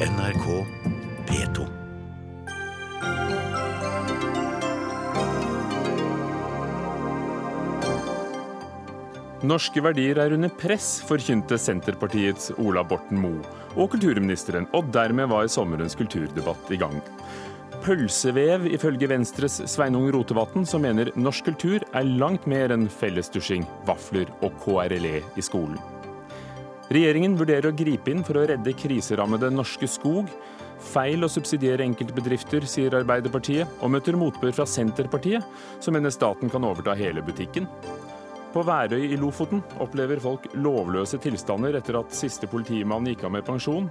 NRK P2. Norske verdier er under press, forkynte Senterpartiets Ola Borten Moe og kulturministeren, og dermed var sommerens kulturdebatt i gang. Pølsevev, ifølge Venstres Sveinung Rotevatn, som mener norsk kultur er langt mer enn fellesdusjing, vafler og KRLE i skolen. Regjeringen vurderer å gripe inn for å redde kriserammede Norske Skog. Feil å subsidiere enkeltbedrifter, sier Arbeiderpartiet, og møter motbør fra Senterpartiet, som mener staten kan overta hele butikken. På Værøy i Lofoten opplever folk lovløse tilstander etter at siste politimann gikk av med pensjon.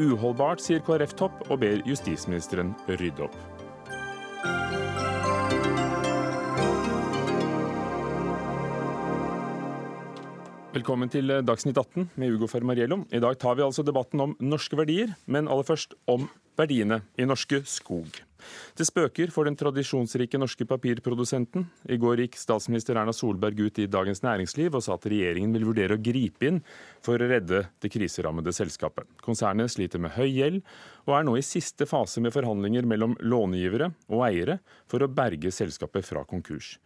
Uholdbart, sier KrF-topp, og ber justisministeren rydde opp. Velkommen til Dagsnytt 18 med Ugo Fermariello. I dag tar vi altså debatten om norske verdier, men aller først om verdiene i Norske Skog. Det spøker for den tradisjonsrike norske papirprodusenten. I går gikk statsminister Erna Solberg ut i Dagens Næringsliv og sa at regjeringen vil vurdere å gripe inn for å redde det kriserammede selskapet. Konsernet sliter med høy gjeld, og er nå i siste fase med forhandlinger mellom långivere og eiere for å berge selskapet fra konkurs.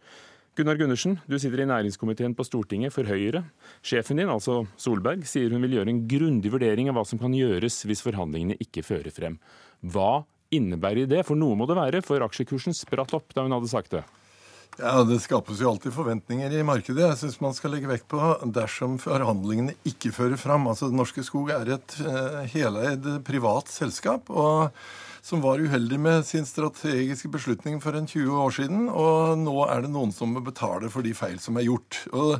Gunnar Gundersen, du sitter i næringskomiteen på Stortinget for Høyre. Sjefen din, altså Solberg, sier hun vil gjøre en grundig vurdering av hva som kan gjøres hvis forhandlingene ikke fører frem. Hva innebærer det? For noe må det være, for aksjekursen spratt opp da hun hadde sagt det. Ja, Det skapes jo alltid forventninger i markedet. Jeg syns man skal legge vekt på dersom forhandlingene ikke fører fram. Altså, Norske Skog er et uh, heleid privat selskap. og som var uheldig med sin strategiske beslutning for en 20 år siden. Og nå er det noen som betaler for de feil som er gjort. Og,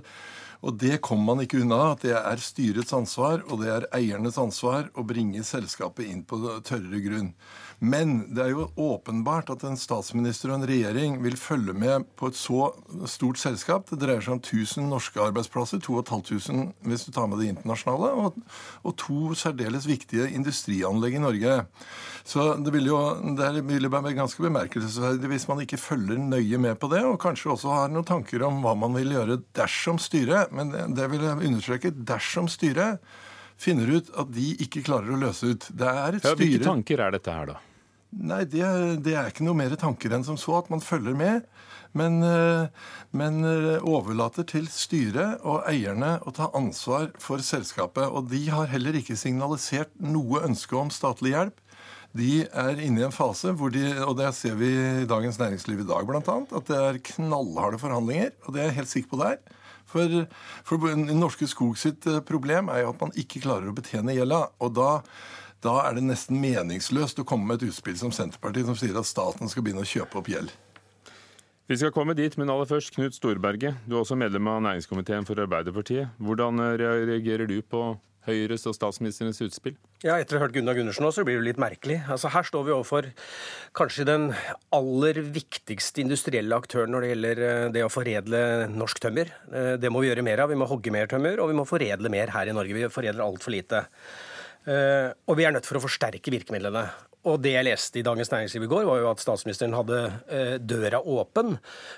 og det kommer man ikke unna. at Det er styrets ansvar, og det er eiernes ansvar å bringe selskapet inn på tørrere grunn. Men det er jo åpenbart at en statsminister og en regjering vil følge med på et så stort selskap. Det dreier seg om 1000 norske arbeidsplasser, 2500 hvis du tar med det internasjonale, og, og to særdeles viktige industrianlegg i Norge. Så det vil jo det vil være ganske bemerkelsesverdig hvis man ikke følger nøye med på det, og kanskje også har noen tanker om hva man vil gjøre dersom styret, men det vil jeg understreke, dersom styret finner ut at de ikke klarer å løse ut. Det er et ja, styre Hvilke tanker er dette her, da? Nei, det, det, er ikke noe mer tanker enn som så, at man følger med. Men, eh, men eh, overlater til styret og eierne å ta ansvar for selskapet. Og de har heller ikke signalisert noe ønske om statlig hjelp. De er inne i en fase hvor de, og det ser vi i Dagens Næringsliv i dag bl.a., at det er knallharde forhandlinger. Og det er jeg helt sikker på det er. For, for Norske Skog sitt eh, problem er jo at man ikke klarer å betjene gjelda. Og da da er det nesten meningsløst å komme med et utspill som Senterpartiet, som sier at staten skal begynne å kjøpe opp gjeld. Vi skal komme dit, men aller først, Knut Storberget. Du er også medlem av næringskomiteen for Arbeiderpartiet. Hvordan eh, reagerer du på Høyres og statsministerens utspill? Ja, Etter å ha hørt Gunnar Gundersen også, så blir det litt merkelig. Altså, Her står vi overfor kanskje den aller viktigste industrielle aktøren når det gjelder eh, det å foredle norsk tømmer. Eh, det må vi gjøre mer av. Vi må hogge mer tømmer, og vi må foredle mer her i Norge. Vi foredler altfor lite. Eh, og vi er nødt for å forsterke virkemidlene. Og det jeg leste i Dagens Næringsliv i går, var jo at statsministeren hadde eh, døra åpen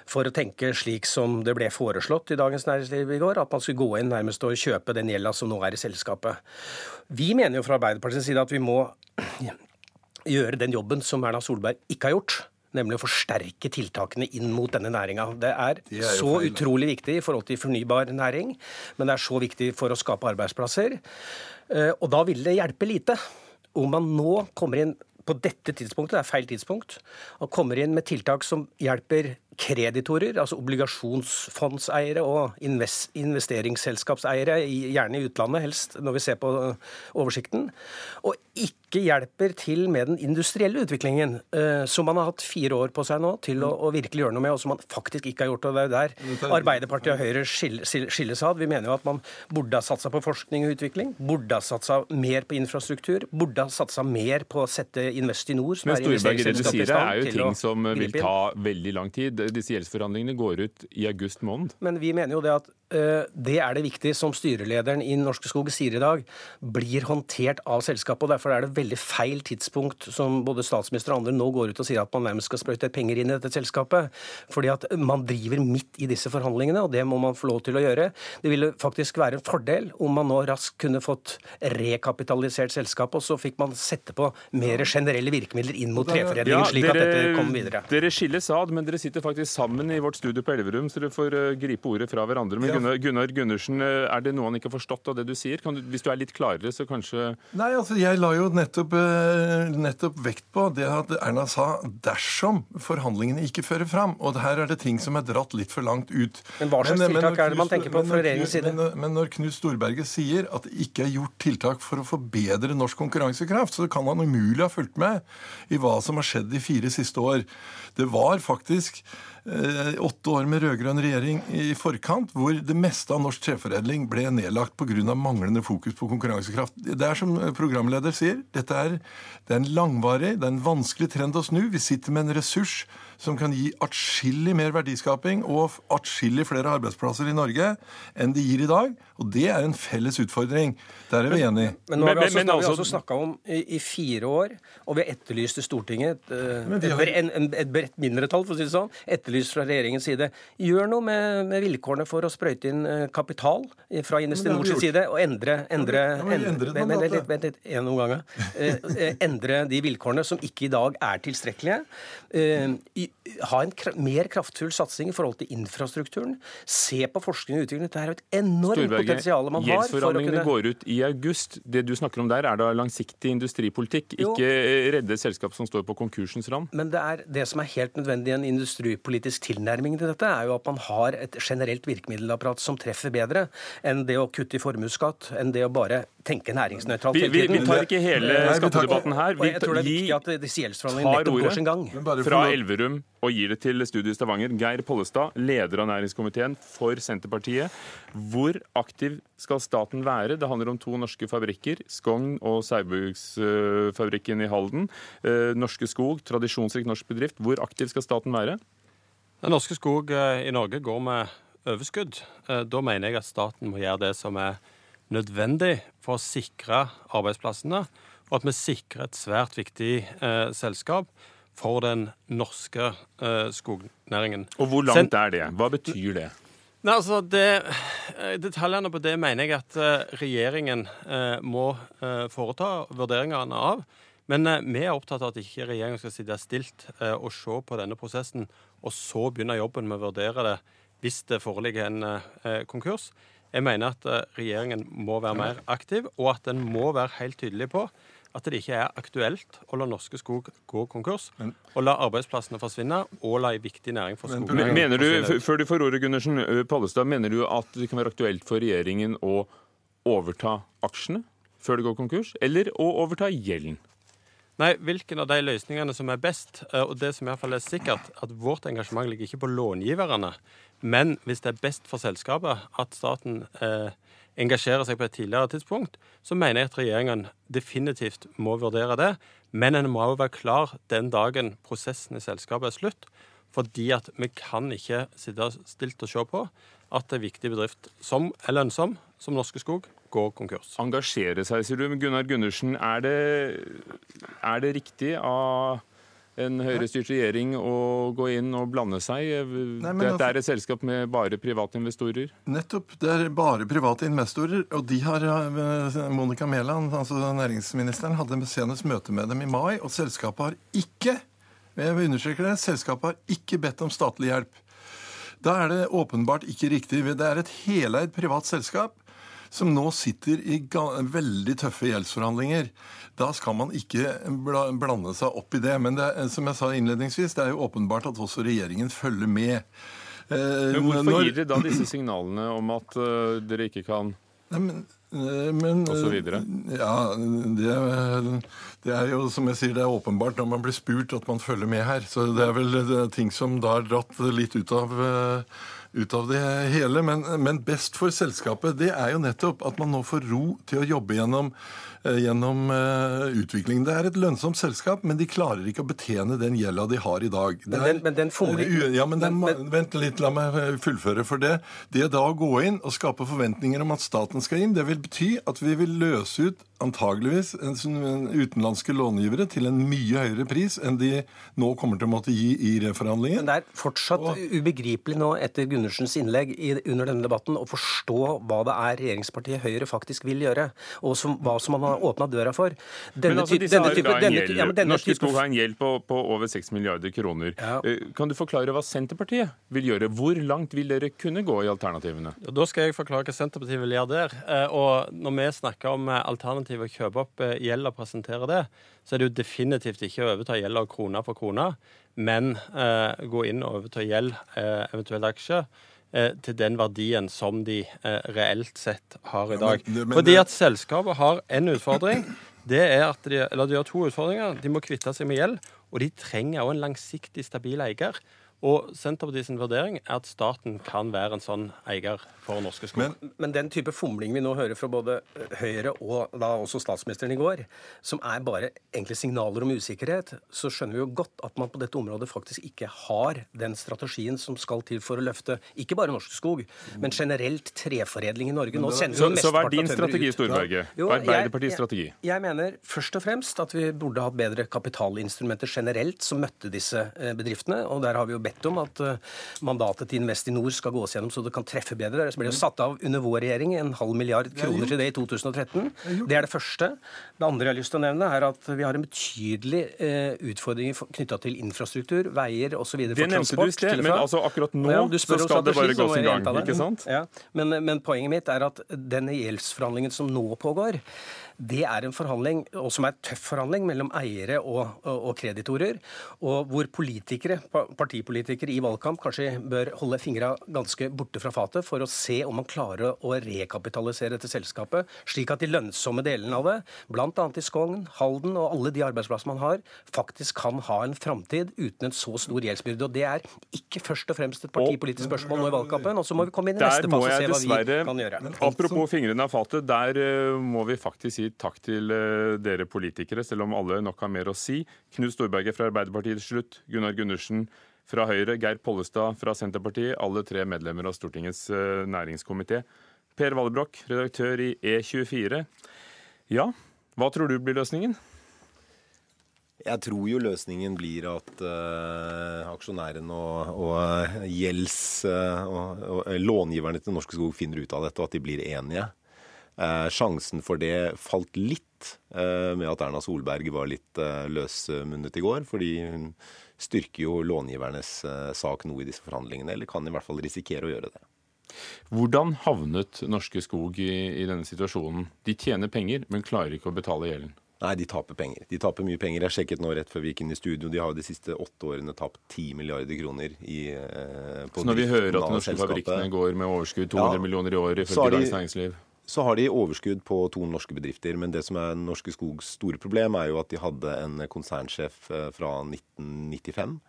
for å tenke slik som det ble foreslått i Dagens Næringsliv i går, at man skulle gå inn nærmest og kjøpe den gjelda som nå er i selskapet. Vi mener jo fra Arbeiderpartiets side at vi må gjøre den jobben som Erna Solberg ikke har gjort nemlig å forsterke tiltakene inn mot denne næringa. Det er, det er så feil. utrolig viktig i forhold til fornybar næring, men det er så viktig for å skape arbeidsplasser. Eh, og da vil det hjelpe lite om man nå kommer inn på dette tidspunktet, det er feil tidspunkt, og kommer inn med tiltak som hjelper kreditorer, altså obligasjonsfondseiere og investeringsselskapseiere, gjerne i utlandet helst, når vi ser på oversikten, og ikke hjelper til med den industrielle utviklingen, eh, som man har hatt fire år på seg nå til å, å virkelig gjøre noe med, og som man faktisk ikke har gjort. og Det er der Arbeiderpartiet og Høyre skilles ad. Vi mener jo at man burde ha satsa på forskning og utvikling, burde ha satsa mer på infrastruktur, burde ha satsa mer på å sette Investinor, som Men er investeringsselskapet i stand, er jo ting som vil ta veldig lang tid. Disse gjeldsforhandlingene går ut i august måned. Men vi mener jo det at uh, det er det viktig, som styrelederen i Norske Skog sier i dag, blir håndtert av selskapet. og Derfor er det veldig feil tidspunkt som både statsminister og andre nå går ut og sier at man nærmest skal sprøyte penger inn i dette selskapet. Fordi at man driver midt i disse forhandlingene, og det må man få lov til å gjøre. Det ville faktisk være en fordel om man nå raskt kunne fått rekapitalisert selskapet, og så fikk man sette på mer generelle virkemidler inn mot treforedlingen, slik at dette kom videre. Dere skilles ad, men dere sitter faktisk sammen i vårt studio på Elverum, så dere får uh, gripe ordet fra hverandre. Men Gunnar, Gunnar Gundersen, uh, er det noe han ikke har forstått av det du sier? Du, hvis du er litt klarere, så kanskje Nei, altså jeg la jo nettopp, uh, nettopp vekt på det at Erna sa dersom forhandlingene ikke fører fram. Og her er det ting som er dratt litt for langt ut. Men hva slags men, tiltak men, er det man tenker på fra regjeringens side? Men, men når Knut Storberget sier at det ikke er gjort tiltak for å forbedre norsk konkurransekraft, så kan han umulig ha fulgt med i hva som har skjedd de fire siste år. Det var faktisk Eh, åtte år med rød-grønn regjering i forkant, hvor det meste av norsk treforedling ble nedlagt pga. manglende fokus på konkurransekraft. Det er som programleder sier, dette er, det er en langvarig, det er en vanskelig trend å snu. Vi sitter med en ressurs som kan gi atskillig mer verdiskaping og atskillig flere arbeidsplasser i Norge enn de gir i dag. Og det er en felles utfordring. Der er vi enige. Men nå har vi altså, men, altså, altså snakka om i, i, fire år, og vi har etterlyst i Stortinget et, eh, et, har... et, et bredt mindretall, for å si det sånn, etterlyst fra regjeringens side. Gjør noe med, med vilkårene for å sprøyte inn eh, kapital fra Investinors side, og endre endre, endre, endre, Vent litt, en omgang. Eh, endre de vilkårene som ikke i dag er tilstrekkelige. Ha en mer kraftfull satsing i forhold til infrastrukturen. Se på forskning og utvikling. Dette er jo et enormt potensial man har. Gjeldsforhandlingene kunne... går ut i august. Det du snakker om der, er da langsiktig industripolitikk, jo. ikke redde selskap som står på konkursens rand? Men det er det som er helt nødvendig i en industripolitisk tilnærming til dette, er jo at man har et generelt virkemiddelapparat som treffer bedre enn det å kutte i formuesskatt, enn det å bare tenke næringsnøytralt. Vi, vi, vi, tar ikke hele skattedebatten her. Vi, jeg tror det er viktig at disse tar ordet går sin gang. Fra Elverum og gir det til Studio Stavanger. Geir Pollestad, leder av næringskomiteen for Senterpartiet. Hvor aktiv skal staten være? Det handler om to norske fabrikker. Skogn og Saugbrugsfabrikken i Halden. Eh, norske Skog, tradisjonsrik norsk bedrift. Hvor aktiv skal staten være? Den norske skog eh, i Norge går med overskudd. Eh, da mener jeg at staten må gjøre det som er nødvendig for å sikre arbeidsplassene, og at vi sikrer et svært viktig eh, selskap for den norske eh, skognæringen. Og hvor langt Sen, er det? Hva betyr det? Nei, altså det, eh, Detaljene på det mener jeg at eh, regjeringen eh, må foreta vurderingene av. Men vi er opptatt av at ikke regjeringen skal sitte stilt og se på denne prosessen, og så begynne jobben med å vurdere det hvis det foreligger en konkurs. Jeg mener at eh, regjeringen må være mer aktiv, og at den må være helt tydelig på at det ikke er aktuelt å la Norske Skog gå konkurs, og la arbeidsplassene forsvinne, og la en viktig næring for skognæringen Mener du, Før du får ordet, Gundersen, Pallestad, mener du at det kan være aktuelt for regjeringen å overta aksjene før det går konkurs, eller å overta gjelden? Nei, hvilken av de løsningene som er best, og det som i hvert fall er sikkert, at vårt engasjement ligger ikke på långiverne, men hvis det er best for selskapet at staten eh, engasjerer seg på et tidligere tidspunkt, så mener jeg at regjeringen definitivt må vurdere det. Men en må også være klar den dagen prosessen i selskapet er slutt. Fordi at vi kan ikke sitte stilt og se på at en viktig bedrift som er lønnsom, som Norske Skog, går konkurs. Engasjere seg, sier du. Gunnar Gundersen, er det, er det riktig av en høyrestyrt regjering å gå inn og blande seg? Nei, Dette altså, er et selskap med bare private investorer? Nettopp. Det er bare private investorer. Og de har eh, Monica Mæland, altså næringsministeren, hadde senest møte med dem i mai, og selskapet har ikke jeg understreker det, selskapet har ikke bedt om statlig hjelp. Da er det åpenbart ikke riktig. Det er et heleid privat selskap som nå sitter i veldig tøffe gjeldsforhandlinger. Da skal man ikke blande seg opp i det. Men det, som jeg sa innledningsvis, det er jo åpenbart at også regjeringen følger med. Eh, men Hvorfor Når... gir dere da disse signalene om at uh, dere ikke kan Nei, men, men og så videre? Ja, det, det, er jo som jeg sier, det er åpenbart når man blir spurt at man følger med her. Så det er vel ting som da er dratt litt ut av ut av det hele. Men, men best for selskapet det er jo nettopp at man nå får ro til å jobbe gjennom, eh, gjennom uh, utvikling. Det er et lønnsomt selskap, men de klarer ikke å betjene den gjelda de har i dag. Men den, men den fomling... Ja, men, den, men, Vent litt, la meg fullføre. For det, det da å gå inn og skape forventninger om at staten skal inn, det vil bety at vi vil løse ut antageligvis en, utenlandske långivere til en mye høyere pris enn de nå kommer til å måtte gi i reforhandlingen. Men det er fortsatt og... ubegripelig nå etter Gundersens innlegg i, under denne debatten å forstå hva det er regjeringspartiet Høyre faktisk vil gjøre, og som, hva som man har åpna døra for. Denne, men altså, disse denne type, Norske. Skog har en gjeld på, på over 6 milliarder kroner. Ja. Eh, kan du forklare hva Senterpartiet vil gjøre? Hvor langt vil dere kunne gå i alternativene? Da skal jeg forklare hva Senterpartiet vil gjøre der. Eh, og når vi snakker om alternativ alternativ å kjøpe opp eh, gjeld og presentere det, så er det jo definitivt ikke å overta gjeld krone for krone, men eh, gå inn og overta gjeld, eh, eventuelt aksjer, eh, til den verdien som de eh, reelt sett har i dag. Ja, men, men, Fordi at selskapet har en utfordring. Det er at de, eller de har to utfordringer. De må kvitte seg med gjeld, og de trenger òg en langsiktig, stabil eier. Og Senterpartiets vurdering er at staten kan være en sånn eier for Norske Skog. Men, men, den type fomling vi nå hører fra både Høyre og da også statsministeren i går, som er bare egentlig signaler om usikkerhet, så skjønner vi jo godt at man på dette området faktisk ikke har den strategien som skal til for å løfte ikke bare Norske Skog, men generelt treforedling i Norge. Nå sender vi så, så hva er din strategi, Storberget? Ja. Arbeiderpartiets strategi? Jeg, jeg mener først og fremst at vi burde hatt bedre kapitalinstrumenter generelt som møtte disse eh, bedriftene. og der har vi jo bedt om at eh, mandatet til Investinor skal gås gjennom så det kan treffe bedre. Det ble jo satt av under vår regjering en halv milliard kroner til det i 2013. Det er det første. Det andre jeg har lyst til å nevne, er at vi har en betydelig eh, utfordring knytta til infrastruktur, veier osv. Det nevnte du i men altså akkurat nå ja, så skal det bare gås i gang, ikke sant? Ja, men, men poenget mitt er at den gjeldsforhandlingen som nå pågår, det er en forhandling, og som er en tøff forhandling, mellom eiere og, og, og kreditorer. Og hvor politikere, partipolitikere i valgkamp kanskje bør holde fingra ganske borte fra fatet for å se om man klarer å rekapitalisere dette selskapet, slik at de lønnsomme delene av det, bl.a. i Skogn, Halden og alle de arbeidsplassene man har, faktisk kan ha en framtid uten en så stor gjeldsbyrde. Og det er ikke først og fremst et partipolitisk spørsmål nå i valgkampen. Og så må vi komme inn i neste fase og se hva vi kan gjøre. Apropos fingrene av fatet, der uh, må vi faktisk si takk til eh, dere politikere, selv om alle nok har mer å si. Knut Storberget fra Arbeiderpartiet til slutt, Gunnar Gundersen fra Høyre, Geir Pollestad fra Senterpartiet, alle tre medlemmer av Stortingets eh, næringskomité. Per Vallebrokk, redaktør i E24. Ja, hva tror du blir løsningen? Jeg tror jo løsningen blir at uh, aksjonærene og, og gjelds... Uh, og, og, långiverne til Norske Skog finner ut av dette, og at de blir enige. Eh, sjansen for det falt litt eh, med at Erna Solberg var litt eh, løsmunnet i går. Fordi hun styrker jo långivernes sak noe i disse forhandlingene, eller kan i hvert fall risikere å gjøre det. Hvordan havnet Norske Skog i, i denne situasjonen? De tjener penger, men klarer ikke å betale gjelden. Nei, de taper penger. De taper mye penger. Jeg sjekket nå rett før vi gikk inn i studio. De har jo de siste åtte årene tapt 10 milliarder kroner i, eh, Så når vi hører at norske fabrikkene går med overskudd 200 ja, millioner i år ifølge Dagens Næringsliv så har de overskudd på to norske bedrifter. Men det som er Norske Skogs store problem, er jo at de hadde en konsernsjef eh, fra 1995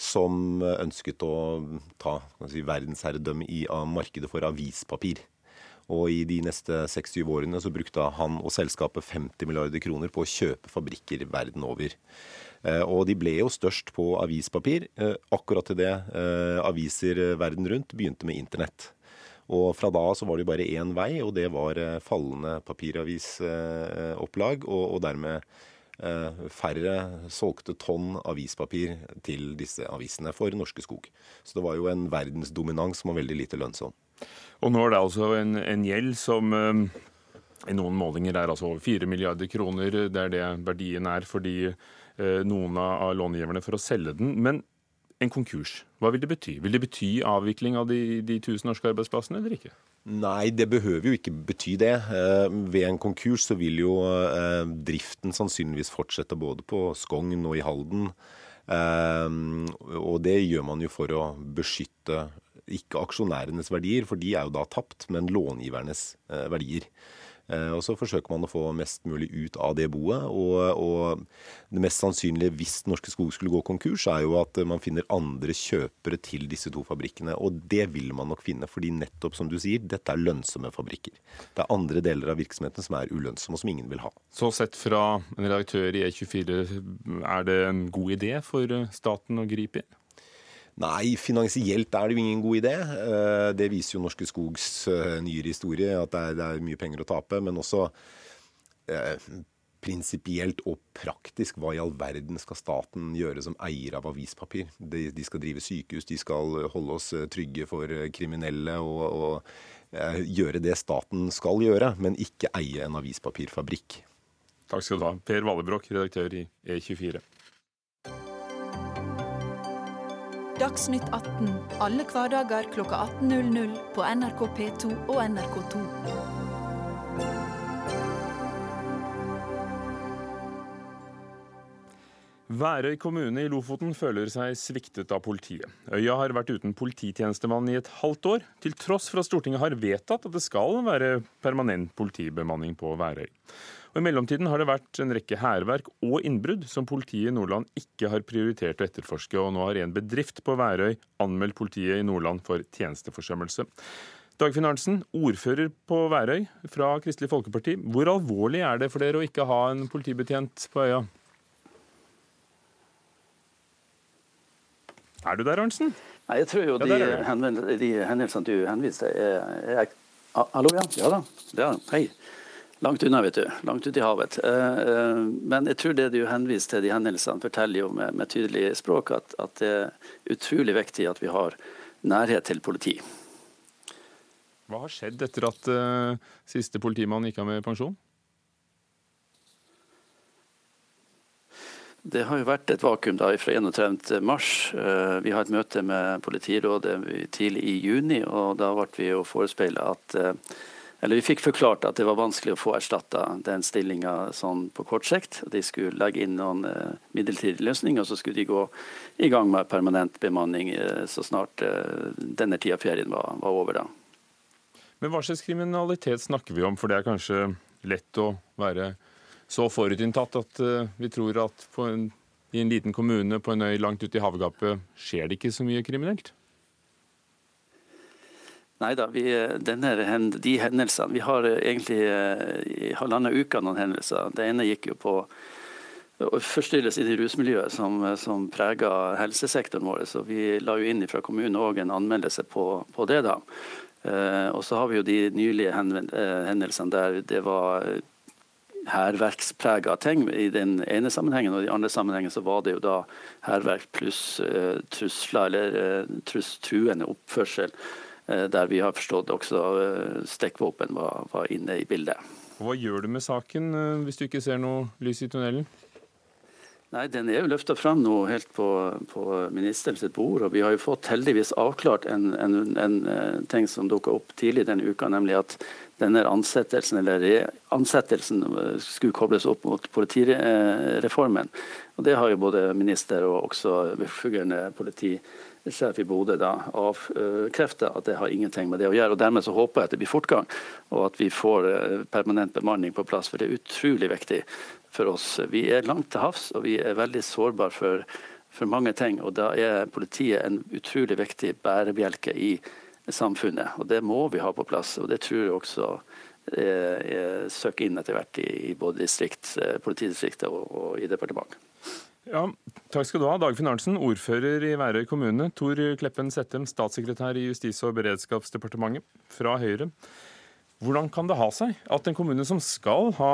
som ønsket å ta si, verdensherredømme i markedet for avispapir. Og i de neste seks-syv årene så brukte han og selskapet 50 milliarder kroner på å kjøpe fabrikker verden over. Eh, og de ble jo størst på avispapir, eh, akkurat til det aviser verden rundt begynte med internett. Og fra da så var det jo bare én vei, og det var eh, fallende papiravisopplag, og, og dermed eh, færre solgte tonn avispapir til disse avisene for Norske Skog. Så det var jo en verdensdominans som var veldig lite lønnsom. Og nå er det altså en, en gjeld som eh, i noen målinger er altså over 4 milliarder kroner. Det er det verdien er fordi noen av långiverne for å selge den. Men en konkurs, hva vil det bety? Vil det bety avvikling av de, de tusen norske arbeidsplassene eller ikke? Nei, det behøver jo ikke bety det. Eh, ved en konkurs så vil jo eh, driften sannsynligvis fortsette både på Skogn og i Halden. Eh, og det gjør man jo for å beskytte ikke aksjonærenes verdier, for de er jo da tapt, men långivernes verdier. Eh, og så forsøker man å få mest mulig ut av det boet. Og, og, det mest sannsynlige hvis Norske Skog skulle gå konkurs, er jo at man finner andre kjøpere til disse to fabrikkene. Og det vil man nok finne, fordi nettopp som du sier, dette er lønnsomme fabrikker. Det er andre deler av virksomheten som er ulønnsomme, og som ingen vil ha. Så sett fra en redaktør i E24, er det en god idé for staten å gripe inn? Nei, finansielt er det jo ingen god idé. Eh, det viser jo Norske Skogs eh, nyere historie, at det er, det er mye penger å tape. Men også eh, prinsipielt og praktisk, hva i all verden skal staten gjøre som eier av avispapir? De, de skal drive sykehus, de skal holde oss eh, trygge for kriminelle og, og eh, gjøre det staten skal gjøre, men ikke eie en avispapirfabrikk. Takk skal du ha. Per Vallebrokk, redaktør i E24. Dagsnytt 18 alle hverdager kl 18.00 på NRK P2 og NRK2. Værøy kommune i Lofoten føler seg sviktet av politiet. Øya har vært uten polititjenestemann i et halvt år, til tross for at Stortinget har vedtatt at det skal være permanent politibemanning på Værøy. Og I mellomtiden har det vært en rekke hærverk og innbrudd som politiet i Nordland ikke har prioritert å etterforske, og nå har en bedrift på Værøy anmeldt politiet i Nordland for tjenesteforsømmelse. Dagfinn Arntzen, ordfører på Værøy fra Kristelig Folkeparti. Hvor alvorlig er det for dere å ikke ha en politibetjent på øya? Er du der, Arntzen? Nei, jeg tror jo ja, de, de hendelsene du henviser til, er, er, Hallo, ja. Ja da. Ja, hei. Langt unna, vet du. Langt ute i havet. Eh, eh, men jeg tror det du henviser til de hendelsene, forteller jo med, med tydelig språk at, at, det er utrolig viktig at vi har nærhet til politi. Hva har skjedd etter at uh, siste politimann gikk av med pensjon? Det har jo vært et vakuum da fra 31.3. Vi har et møte med politirådet tidlig i juni, og da ble vi jo forespeila at eller vi fikk forklart at det var vanskelig å få erstatta den stillinga sånn på kort sikt. De skulle legge inn noen uh, midlertidige løsninger, og så skulle de gå i gang med permanent bemanning uh, så snart uh, denne tida ferien var, var, over. da. Men hva slags kriminalitet snakker vi om? For det er kanskje lett å være så forutinntatt at vi tror at en, i en liten kommune på en øy langt ute i havgapet skjer det ikke så mye kriminelt? Nei da, de hendelsene Vi har eh, egentlig eh, i halvannen uke noen hendelser. Det ene gikk jo på forstyrrelse i det rusmiljøet som, som preger helsesektoren vår. Så vi la jo inn fra kommunen òg en anmeldelse på, på det. da. Eh, og så har vi jo de nylige eh, hendelsene der det var hærverksprega ting i den ene sammenhengen, og i den andre sammenhengen så var det jo da hærverk pluss eh, trusler eller eh, trus, truende oppførsel. Eh, der vi har forstått også eh, stikkvåpen var, var, inne i bildet. Hva gjør du med saken eh, hvis du ikke ser noe lys i tunnelen? Nei, Den er jo løfta fram nå helt på, på ministerens bord. og Vi har jo fått heldigvis avklart en, en, en ting som dukka opp tidlig denne uka, nemlig at denne ansettelsen, eller ansettelsen skulle kobles opp mot politireformen. Og Det har jo både minister og også befungerende politi sjef i Bodø da avkrefter at det har ingenting med det å gjøre. og Dermed så håper jeg at det blir fortgang, og at vi får eh, permanent bemanning på plass. For det er utrolig viktig for oss. Vi er langt til havs, og vi er veldig sårbare for, for mange ting. og Da er politiet en utrolig viktig bærebjelke i samfunnet. og Det må vi ha på plass. og Det tror jeg også eh, søker inn etter hvert i, både distrikt, eh, politidistriktet og, og i departementet. Ja, takk skal du ha, Dagfinn Arntzen, ordfører i Værøy kommune. Tor Kleppen Settem, statssekretær i Justis- og beredskapsdepartementet fra Høyre. Hvordan kan det ha seg at en kommune som skal ha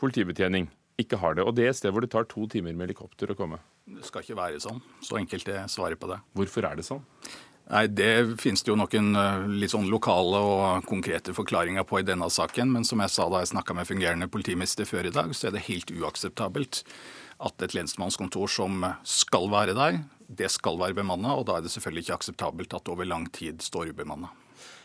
politibetjening, ikke har det? Og det er et sted hvor det tar to timer med helikopter å komme? Det skal ikke være sånn. Så enkelt er svaret på det. Hvorfor er det sånn? Nei, Det finnes det jo noen eh, litt sånn lokale og konkrete forklaringer på i denne saken. Men som jeg sa da jeg snakka med fungerende politimester før i dag, så er det helt uakseptabelt at et lensmannskontor som skal være der, det skal være bemanna. Og da er det selvfølgelig ikke akseptabelt at det over lang tid står ubemanna.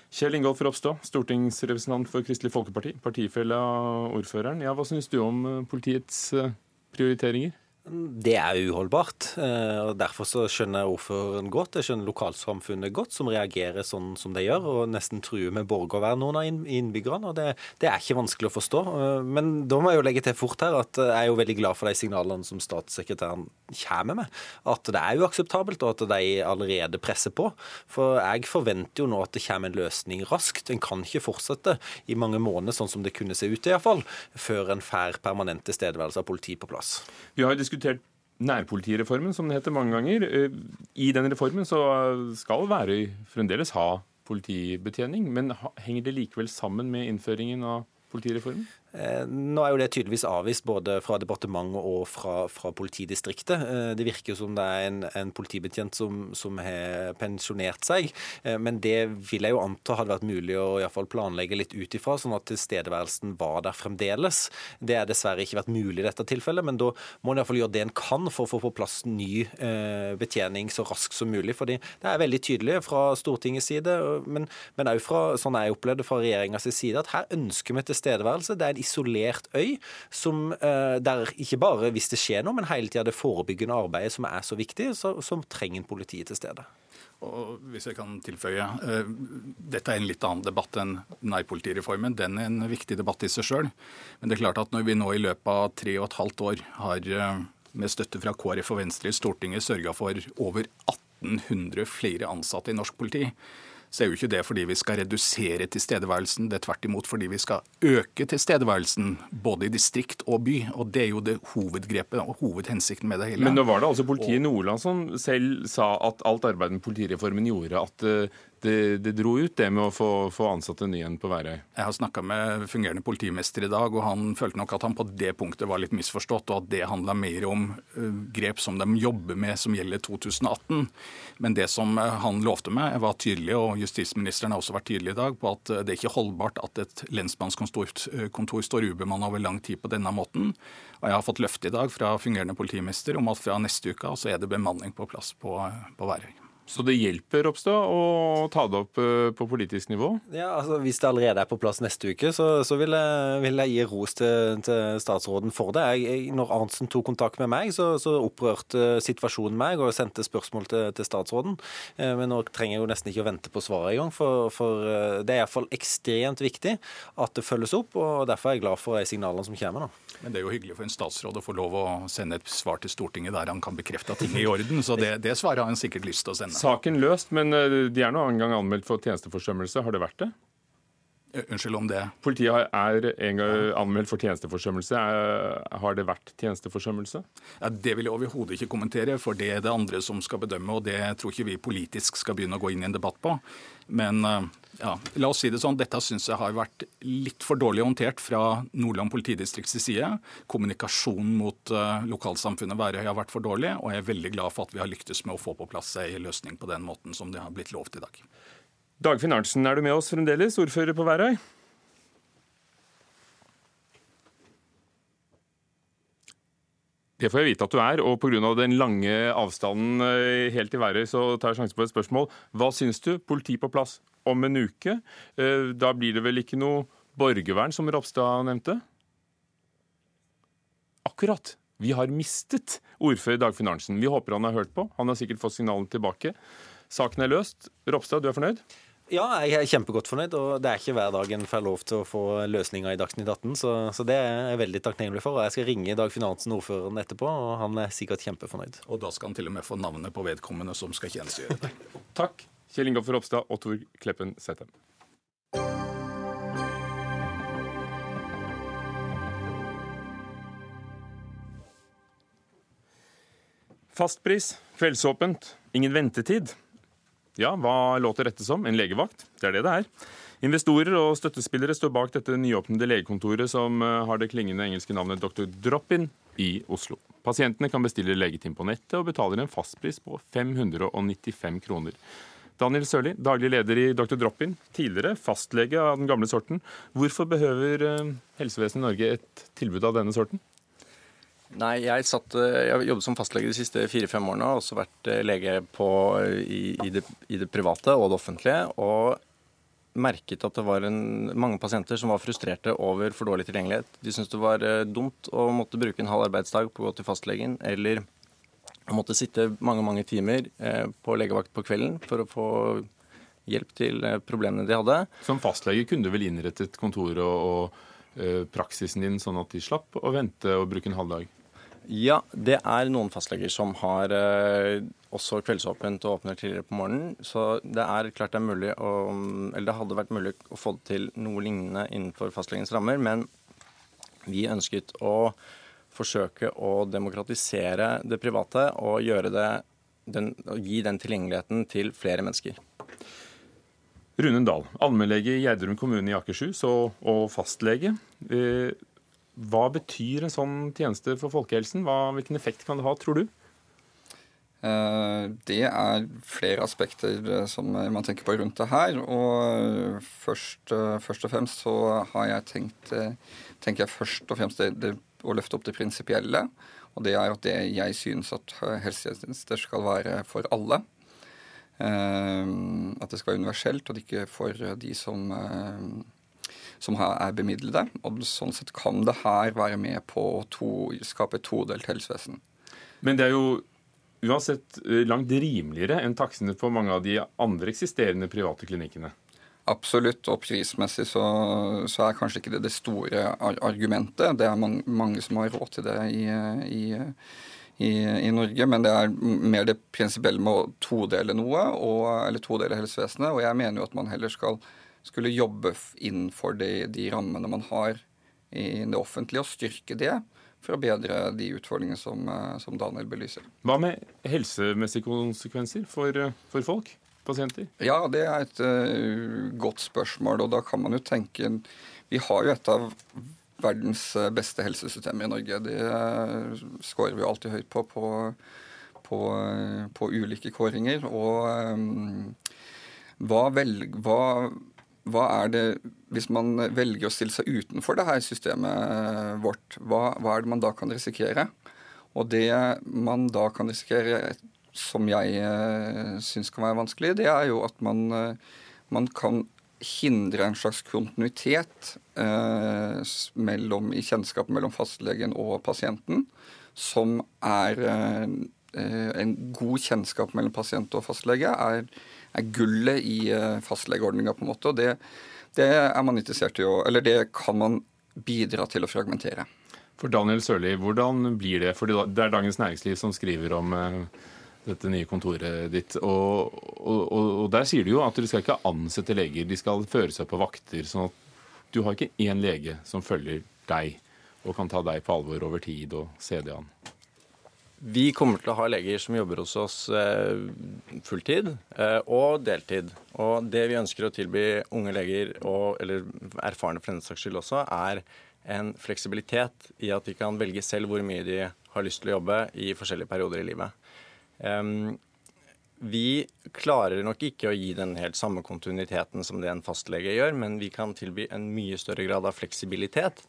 Kjell Ingolf Ropstad, stortingsrepresentant for Kristelig Folkeparti, partifelle av ordføreren. Ja, hva syns du om eh, politiets eh, prioriteringer? Det er uholdbart. Eh, og Derfor så skjønner jeg ordføreren godt. Jeg skjønner lokalsamfunnet godt, som reagerer sånn som de gjør, og nesten truer med borgervern, noen av innbyggerne. og det, det, er ikke vanskelig å forstå. Eh, men da må jeg jo legge til fort her at jeg er jo veldig glad for de signalene som statssekretæren kommer med. At det er uakseptabelt, og at de allerede presser på. For jeg forventer jo nå at det kommer en løsning raskt. En kan ikke fortsette i mange måneder, sånn som det kunne se ut iallfall, før en får permanent tilstedeværelse av politi på plass. Vi har diskutert nærpolitireformen, som det heter mange ganger. Eh, I den reformen så skal Værøy fremdeles ha politibetjening, men henger det likevel sammen med innføringen av politireformen? Eh, nå er jo det tydeligvis avvist både fra departementet og fra, fra politidistriktet. Eh, det virker som det er en, en politibetjent som, som, har pensjonert seg. Eh, men det vil jeg jo anta hadde vært mulig å i fall planlegge litt ut ifra, sånn at tilstedeværelsen var der fremdeles. Det er dessverre ikke vært mulig i dette tilfellet, men da må en iallfall gjøre det en kan for å få på plass ny betjening så raskt som mulig. fordi det er veldig tydelig fra Stortingets side, men òg fra sånn jeg opplevde fra regjeringas side, at her ønsker vi tilstedeværelse. Det er en isolert øy som, eh, der ikke bare hvis det skjer noe, men hele tida det forebyggende arbeidet som er så viktig, så, så trenger politiet til stede. Og hvis jeg kan tilføye, uh, Dette er en litt annen debatt enn nærpolitireformen. Den er en viktig debatt i seg sjøl. Men det er klart at når vi nå i løpet av tre og et halvt år har uh, med støtte fra KrF og Venstre i Stortinget sørga for over 1800 flere ansatte i norsk politi, så er jo ikke det fordi vi skal redusere tilstedeværelsen, det er tvert imot fordi vi skal øke tilstedeværelsen både i distrikt og by. Og det er jo det hovedgrepet og hovedhensikten med det hele. Men nå var det altså politiet i Nordland som selv sa at alt arbeidet med politireformen gjorde at eh, det, det, dro ut, det med å få, få ansatte ny en på Værøy? Jeg har snakka med fungerende politimester i dag, og han følte nok at han på det punktet var litt misforstått, og at det handla mer om uh, grep som de jobber med som gjelder 2018. Men det som uh, han lovte meg, var tydelig, og justisministeren har også vært tydelig i dag, på at uh, det er ikke holdbart at et lensmannskontor står ubemanna over lang tid på denne måten. Og jeg har fått løfte i dag fra fungerende politimester om at fra neste uke så er det bemanning på plass på, på Værøy. Så det hjelper Ropstad å ta det opp eh, på politisk nivå? Ja, altså Hvis det allerede er på plass neste uke, så, så vil, jeg, vil, jeg, gi ros til, til statsråden for det. Jeg, når Arntzen tok kontakt med meg, så, så, opprørte situasjonen meg og sendte spørsmål til, til, statsråden. Eh, men nå trenger jeg jo nesten ikke å vente på svaret engang, for, for eh, det er iallfall ekstremt viktig at det følges opp. og Derfor er jeg glad for de signalene som kommer nå. Men det er jo hyggelig for en statsråd å få lov å sende et svar til Stortinget der han kan bekrefte at ting er i orden. Så det, det svaret har han sikkert lyst til å sende. Saken løst, men eh, de er nå en gang anmeldt for tjenesteforsømmelse. Har det vært det? Eh, unnskyld om det Politiet er en gang anmeldt for tjenesteforsømmelse. Har det vært tjenesteforsømmelse? Ja, det vil jeg overhodet ikke kommentere, for det er det andre som skal bedømme. Og det tror ikke vi politisk skal begynne å gå inn i en debatt på. Men eh, ja, la oss si det sånn, dette syns jeg har vært litt for dårlig håndtert fra Nordland politidistrikts side. Kommunikasjonen mot uh, lokalsamfunnet Værøy har vært for dårlig, og jeg er veldig glad for at vi har lyktes med å få på plass ei løsning på den måten som det har blitt lovt i dag. Dagfinn Arntzen, er du med oss fremdeles, ordfører på Værøy? Det får jeg vite at du er, og pga. den lange avstanden eh, helt til Værøy, så tar jeg sjansen på et spørsmål. Hva syns du? Politi på plass om en uke. Eh, da blir det vel ikke noe borgervern, som Ropstad nevnte? Akkurat. Vi har mistet ordfører Dagfinn Arntzen. Vi håper han har hørt på. Han har sikkert fått signalene tilbake. Saken er løst. Ropstad, du er fornøyd? Ja, jeg er kjempegodt fornøyd. og Det er ikke hver dag en får lov til å få løsninger i Dagsnytt 18, så, så, det er jeg veldig takknemlig for. og Jeg skal ringe Dag Finansen, ordføreren, etterpå, og han er sikkert kjempefornøyd. Og da skal han til og med få navnet på vedkommende som skal tjenestegjøre deg. Takk, Kjell Ingolf Ropstad og Tor Kleppen Sæthem. Fastpris, kveldsåpent, ingen ventetid. Ja, hva låter dette som? En legevakt? Det er det det er. Investorer og støttespillere står bak dette nyåpnede legekontoret som eh, har det klingende engelske navnet Dr. Drop-In i Oslo. Pasientene kan bestille legetime på nettet og betaler en fastpris på 595 kroner. Daniel Sørli, daglig leder i Dr. Drop-In, tidligere fastlege av den gamle sorten. Hvorfor behøver eh, helsevesenet i Norge et tilbud av denne sorten? Nei, jeg, satt, eh, jeg jobbet som fastlege de siste fire-fem årene. og også vært eh, lege på, i, i, det, i, det, private og det offentlige. Og merket at det var en, mange pasienter som var frustrerte over for dårlig tilgjengelighet. De syntes det var eh, dumt å måtte bruke en halv arbeidsdag på å gå til fastlegen, eller måtte sitte mange mange timer eh, på legevakt på kvelden for å få hjelp til eh, problemene de hadde. Som fastlege kunne du vel innrettet kontoret og, og eh, praksisen din sånn at de slapp å vente og bruke en halv dag? Ja, det er noen fastleger som har eh, også kveldsåpent og åpner tidligere på morgenen. Så det er klart det er mulig å Eller det hadde vært mulig å få det til noe lignende innenfor fastlegens rammer, men vi ønsket å forsøke å demokratisere det private og gjøre det den, gi den tilgjengeligheten til flere mennesker. Rune Dahl, allmennlege i Gjerdrum kommune i Akershus og, og fastlege. Eh, hva betyr en sånn tjeneste for folkehelsen? Hva, hvilken effekt kan det ha, tror du? Eh, det er flere aspekter eh, som man tenker på rundt det her. Og først, eh, først og fremst så har jeg tenkt tenker jeg først og fremst det, det, å løfte opp det prinsipielle. Og det er at det jeg synes at helsetjenester skal være for alle. At det skal være universelt, og ikke for de som som er bemidlede. Og sånn sett kan det her være med på å to, skape et todelt helsevesen. Men det er jo uansett eh, langt rimeligere enn taksene på mange av de andre eksisterende private klinikkene. Absolutt, og prismessig så, så, er kanskje ikke det det store argumentet. Det er man, mange som har råd til det i, i, i, i, Norge, men det er mer det prinsipielle med å todele noe, og, eller todele helsevesenet. Og jeg mener jo at man heller skal skulle jobbe innenfor de, de, rammene man har i det offentlige, og styrke det for å bedre de utfordringene som, eh, som Daniel belyser. Hva med helsemessige konsekvenser for, eh, for folk? Pasienter? Ja, det er et uh, godt spørsmål. Og da kan man jo tenke Vi har jo et av verdens beste helsesystemer i Norge. Det uh, scorer vi jo alltid høyt på på, på, uh, på ulike kåringer. Og um, hva, velg, hva hva er det, Hvis man velger å stille seg utenfor det her systemet vårt, hva, hva er det man da kan risikere? Og det man da kan risikere, som jeg eh, syns kan være vanskelig, det er jo at man, eh, man kan hindre en slags kontinuitet eh, mellom, i kjennskapet mellom fastlegen og pasienten, som er eh, en god kjennskap mellom pasient og fastlege, er er gullet i eh, fastlegeordninga, på en måte. Og det, det, er man interessert i å Eller det kan man bidra til å fragmentere. For Daniel Sørli, hvordan blir det? For det er Dagens Næringsliv som skriver om eh, dette nye kontoret ditt. Og, og, og, der sier du jo at du skal ikke ansette leger, de skal føre seg på vakter. sånn at du har ikke én lege som følger deg og kan ta deg på alvor over tid og se det an. Vi kommer til å ha leger som jobber hos oss eh, fulltid eh, og deltid. Og det vi ønsker å tilby unge leger, og, eller erfarne for den saks skyld også, er en fleksibilitet i at de kan velge selv hvor mye de har lyst til å jobbe i forskjellige perioder i livet. Vi klarer nok ikke å gi den helt samme kontinuiteten som det en fastlege gjør, men vi kan tilby en mye større grad av fleksibilitet.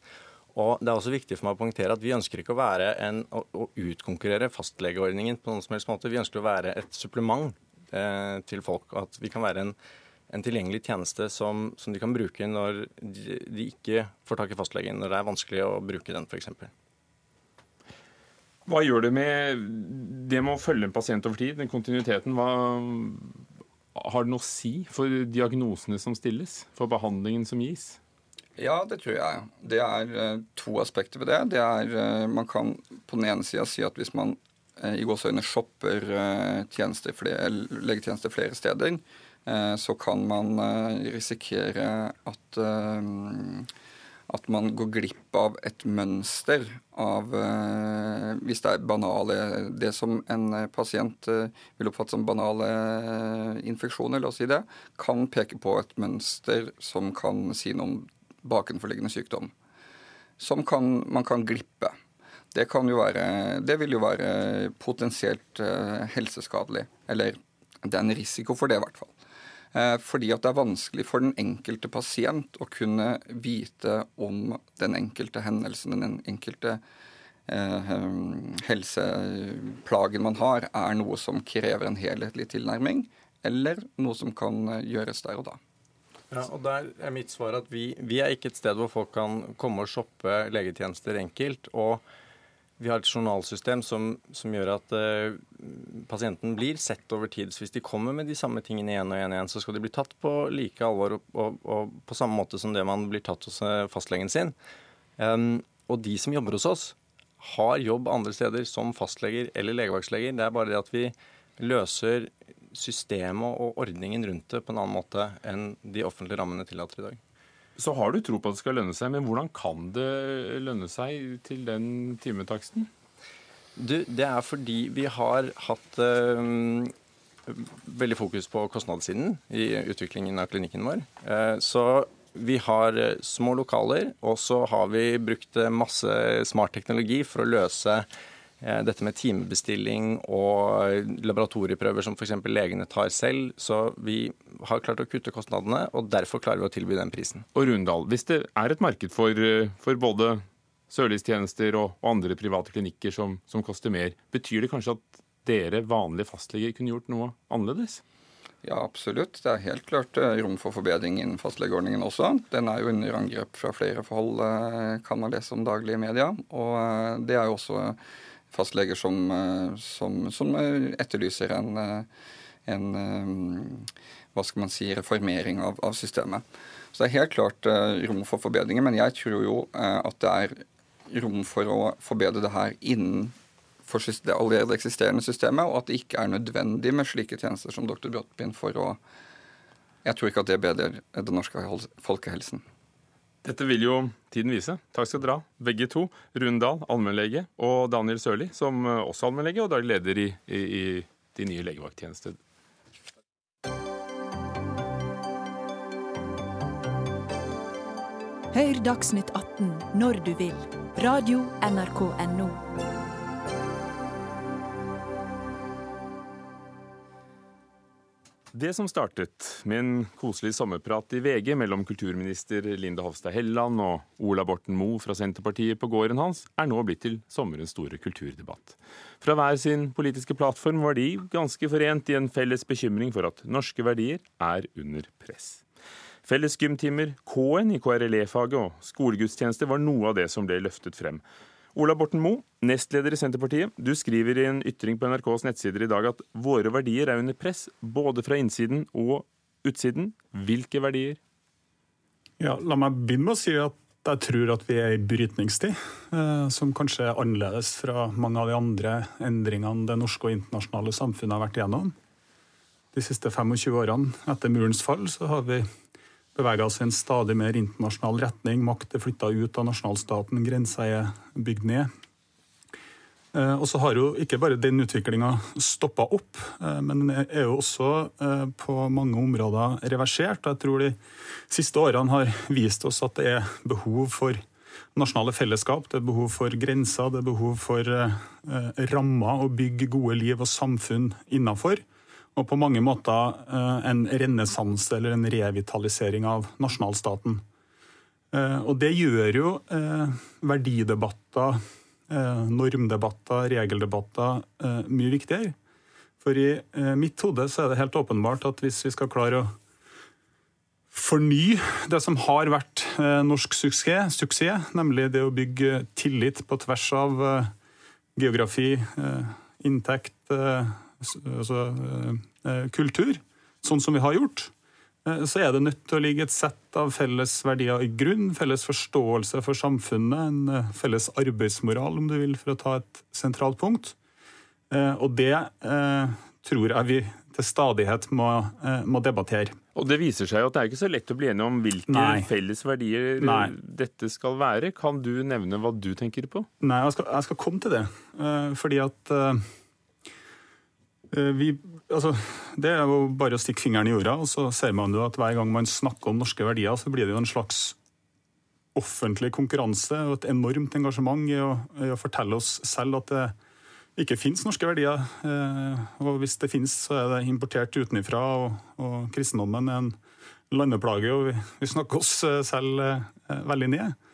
Og Det er også viktig for meg å poengtere at vi ønsker ikke å være en, å, å utkonkurrere fastlegeordningen på noen som helst måte. Vi ønsker å være et supplement eh, til folk. At vi kan være en, en tilgjengelig tjeneste som, som, de kan bruke når de, de, ikke får tak i fastlegen, når det er vanskelig å bruke den f.eks. Hva gjør det med det med å følge en pasient over tid, den kontinuiteten? Hva, har det noe å si for diagnosene som stilles, for behandlingen som gis? Ja, det tror jeg. Det er uh, to aspekter ved det. Det er uh, Man kan på den ene sida si at hvis man uh, i gåseøyne shopper legetjenester flere steder, så kan man risikere at at man går glipp av et mønster av Hvis det er banale Det som en pasient vil oppfatte som banale infeksjoner, la oss si det, kan peke på et mønster som kan si noe om bakenforliggende sykdom som kan, man kan glippe. Det, kan være, det vil jo være potensielt uh, helseskadelig. Eller det er en risiko for det, i hvert fall. Uh, fordi at det er vanskelig for den enkelte pasient å kunne vite om den enkelte hendelsen, den enkelte uh, helseplagen man har, er noe som krever en helhetlig tilnærming, eller noe som kan gjøres der og da. Ja, og Der er mitt svar at vi, vi er ikke et sted hvor folk kan komme og shoppe legetjenester enkelt. og vi har et journalsystem som, som gjør at uh, pasienten blir sett over tid. Så hvis de kommer med de samme tingene igjen og igjen, igjen så skal de bli tatt på like alvor og, og, og på samme måte som det man blir tatt hos uh, fastlegen sin. Um, og de som jobber hos oss, har jobb andre steder som fastleger eller legevaktsleger. Det er bare det at vi løser systemet og ordningen rundt det på en annen måte enn de offentlige rammene tillater i dag. Så har du tro på at det skal lønne seg, men hvordan kan det lønne seg til den timetaksten? Du, det er fordi vi har hatt øh, veldig fokus på kostnadssiden i utviklingen av klinikken vår. Uh, så vi har eh, små lokaler, og så har vi brukt masse smart teknologi for å løse Eh, dette med timebestilling og laboratorieprøver som f.eks. legene tar selv. Så vi har klart å kutte kostnadene, og derfor klarer vi å tilby den prisen. Og Rundal, hvis det er et marked for, eh, for både sørlystjenester og, og, andre private klinikker som, som koster mer, betyr det kanskje at dere vanlige fastleger kunne gjort noe annerledes? Ja, absolutt. Det er helt klart eh, rom for forbedring innen fastlegeordningen også. Den er jo under angrep fra flere forhold, kan man lese om daglig i media. Og det er jo også fastleger som, eh, som, som etterlyser en, eh, en, eh, hva skal man si, reformering av, av, systemet. Så det er helt klart rom for forbedringer, men jeg tror jo at det er rom for å forbedre det her innenfor det allerede eksisterende systemet, og at det ikke er nødvendig med slike tjenester som Dr. Bråtbyen for å Jeg tror ikke at det bedrer den norske folkehelsen. Dette vil jo tiden vise. Takk skal dere ha, begge to. Rundal, allmennlege, og Daniel Sørli, som eh, også er allmennlege og daglig leder i, i, i de nye legevakttjenester. Hør Dagsnytt 18 når du vil. Radio NRK Radio.nrk.no. Det som startet med en koselig sommerprat i VG mellom kulturminister Linda Hofstad Helleland og Ola Borten Moe fra Senterpartiet på gården hans, er nå blitt til sommerens store kulturdebatt. Fra hver sin politiske plattform var de ganske forent i en felles bekymring for at norske verdier er under press. Felles gymtimer, K-en i KRLE-faget og skolegudstjenester var noe av det som ble løftet frem. Ola Borten Moe, nestleder i Senterpartiet. Du skriver i en ytring på NRKs nettsider i dag at våre verdier er under press, både fra innsiden og utsiden. Hvilke verdier? Ja, La meg begynne med å si at jeg tror at vi er i brytningstid, eh, som kanskje er annerledes fra mange av de andre endringene det norske og internasjonale samfunnet har vært igjennom. De siste 25 årene etter murens fall så har vi bevega oss i en stadig mer internasjonal retning. Makt er flytta ut av nasjonalstaten, grenser er bygd ned. Eh, og så har jo ikke bare den utviklinga stoppa opp, eh, men den er jo også eh, på mange områder reversert. Og jeg tror de siste årene har vist oss at det er behov for nasjonale fellesskap, det er behov for grenser, det er behov for rammer å bygge gode liv og samfunn innafor og på mange måter eh, en renessanse eller en revitalisering av nasjonalstaten. Eh, og det gjør jo eh, verdidebatter, normdebatter, regeldebatter mye viktigere. For i mitt hode så er det helt åpenbart at hvis vi skal klare å forny det som har vært norsk suksess, suksess, nemlig det å bygge tillit på tvers av geografi, inntekt, altså, kultur, sånn som vi har gjort, eh, så er det nødt til å ligge et sett av felles verdier i grunn, felles forståelse for samfunnet, en felles arbeidsmoral, om du vil, for å ta et sentralt punkt. Og det tror jeg vi til stadighet må, må debattere. Og Det viser seg jo at det er ikke så lett å bli enig om hvilke Nei. felles verdier Nei. dette skal være. Kan du nevne hva du tenker på? Nei, jeg skal, jeg skal komme til det. Fordi at Eh, vi, altså, det er jo bare å stikke fingeren i jorda, og så ser man jo at hver gang man snakker om norske verdier, så blir det jo en slags offentlig konkurranse og et enormt engasjement i å, i å fortelle oss selv at det ikke finnes norske verdier. Eh, og hvis det finnes, så er det importert utenfra, og, og kristendommen er en landeplage, og vi, vi snakker oss eh, selv veldig ned.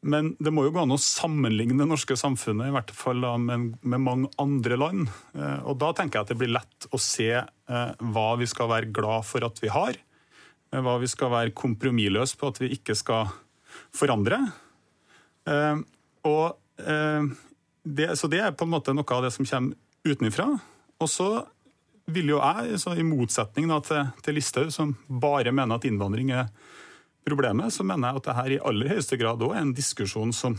Men det må jo gå an å sammenligne det norske samfunnet i hvert fall med, med, mange andre land. Eh, og Da tenker jeg at det blir lett å se eh, hva vi skal være glad for at vi har, hva vi skal være kompromissløse på at vi ikke skal forandre. Og det, så det er på en måte noe av det som kommer utenfra. Og så vil jo jeg, i motsetning til, til Listhaug, som bare mener at innvandring er problemet, så mener jeg at dette i aller høyeste grad òg er en diskusjon som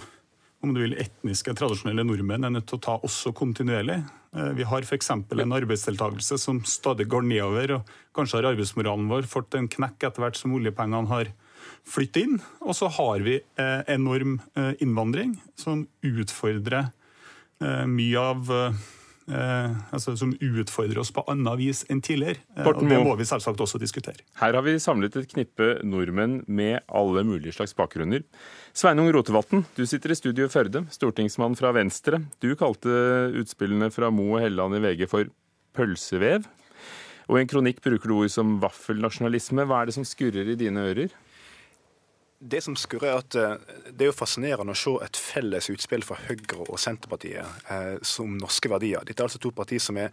om du vil, etniske, tradisjonelle nordmenn er nødt til å ta også kontinuerlig. Eh, vi har f.eks. en arbeidsdeltakelse som stadig går nedover, og kanskje har arbeidsmoralen vår fått en knekk etter hvert som oljepengene har flyttet inn. Og så har vi eh, enorm eh, innvandring som utfordrer mye av Eh, altså, som utfordrer oss på annet vis enn tidligere. Eh, og Det må vi selvsagt også diskutere. Her har vi samlet et knippe nordmenn med alle mulige slags bakgrunner. Sveinung Rotevatn, du sitter i studio i Førde, stortingsmann fra Venstre. Du kalte utspillene fra Mo og Helleland i VG for pølsevev. Og i en kronikk bruker du ord som vaffelnasjonalisme. Hva er det som skurrer i dine ører? Det som skurrer er at eh, det er jo fascinerende å se et felles utspill fra Høyre og Senterpartiet eh, som norske verdier. Dette er altså to partier som er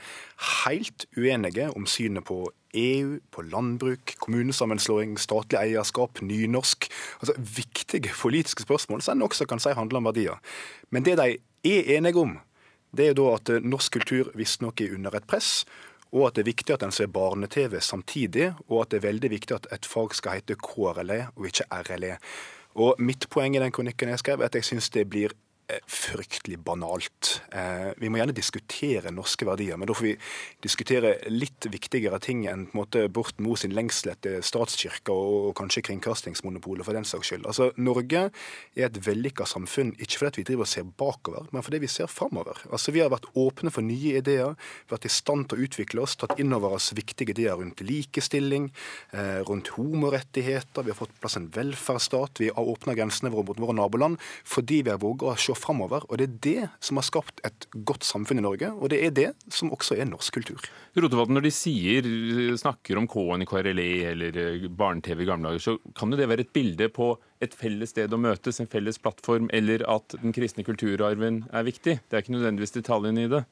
helt uenige om synet på EU, på landbruk, kommunesammenslåing, statlig eierskap, nynorsk. Altså Viktige politiske spørsmål som en også kan si handler om verdier. Men det de er enige om, det er jo da at norsk kultur visstnok er under et press, og at det er viktig at en ser barne-TV samtidig, og at det er veldig viktig at et fag skal hete KRLE og ikke RLE. Og Mitt poeng i den kronikken jeg skrev, er at jeg syns det blir fryktelig banalt. Eh, vi må gjerne diskutere norske verdier, men da får vi diskutere litt viktigere ting enn på en måte Borten Moe sin lengsel etter statskirka og kanskje kringkastingsmonopolet for den saks skyld. Altså, Norge er et vellykka samfunn, ikke fordi vi driver og ser bakover, men fordi vi ser framover. Altså, vi har vært åpne for nye ideer, vært i stand til å utvikle oss, tatt inn over oss viktige ideer rundt likestilling, eh, rundt homorettigheter, vi har fått plass en velferdsstat, vi har åpna grensene våre mot våre naboland fordi vi har våga å se framover. Og det er det som har skapt et godt samfunn i Norge, og det er det som også er norsk kultur. Rotevatn, når de sier, snakker om K-en i KRLE eller eh, barne-TV i gamle dager, så kan jo det være et bilde på et felles sted å møtes, en felles plattform, eller at den kristne kulturarven er viktig. Det er ikke nødvendigvis detaljene i det.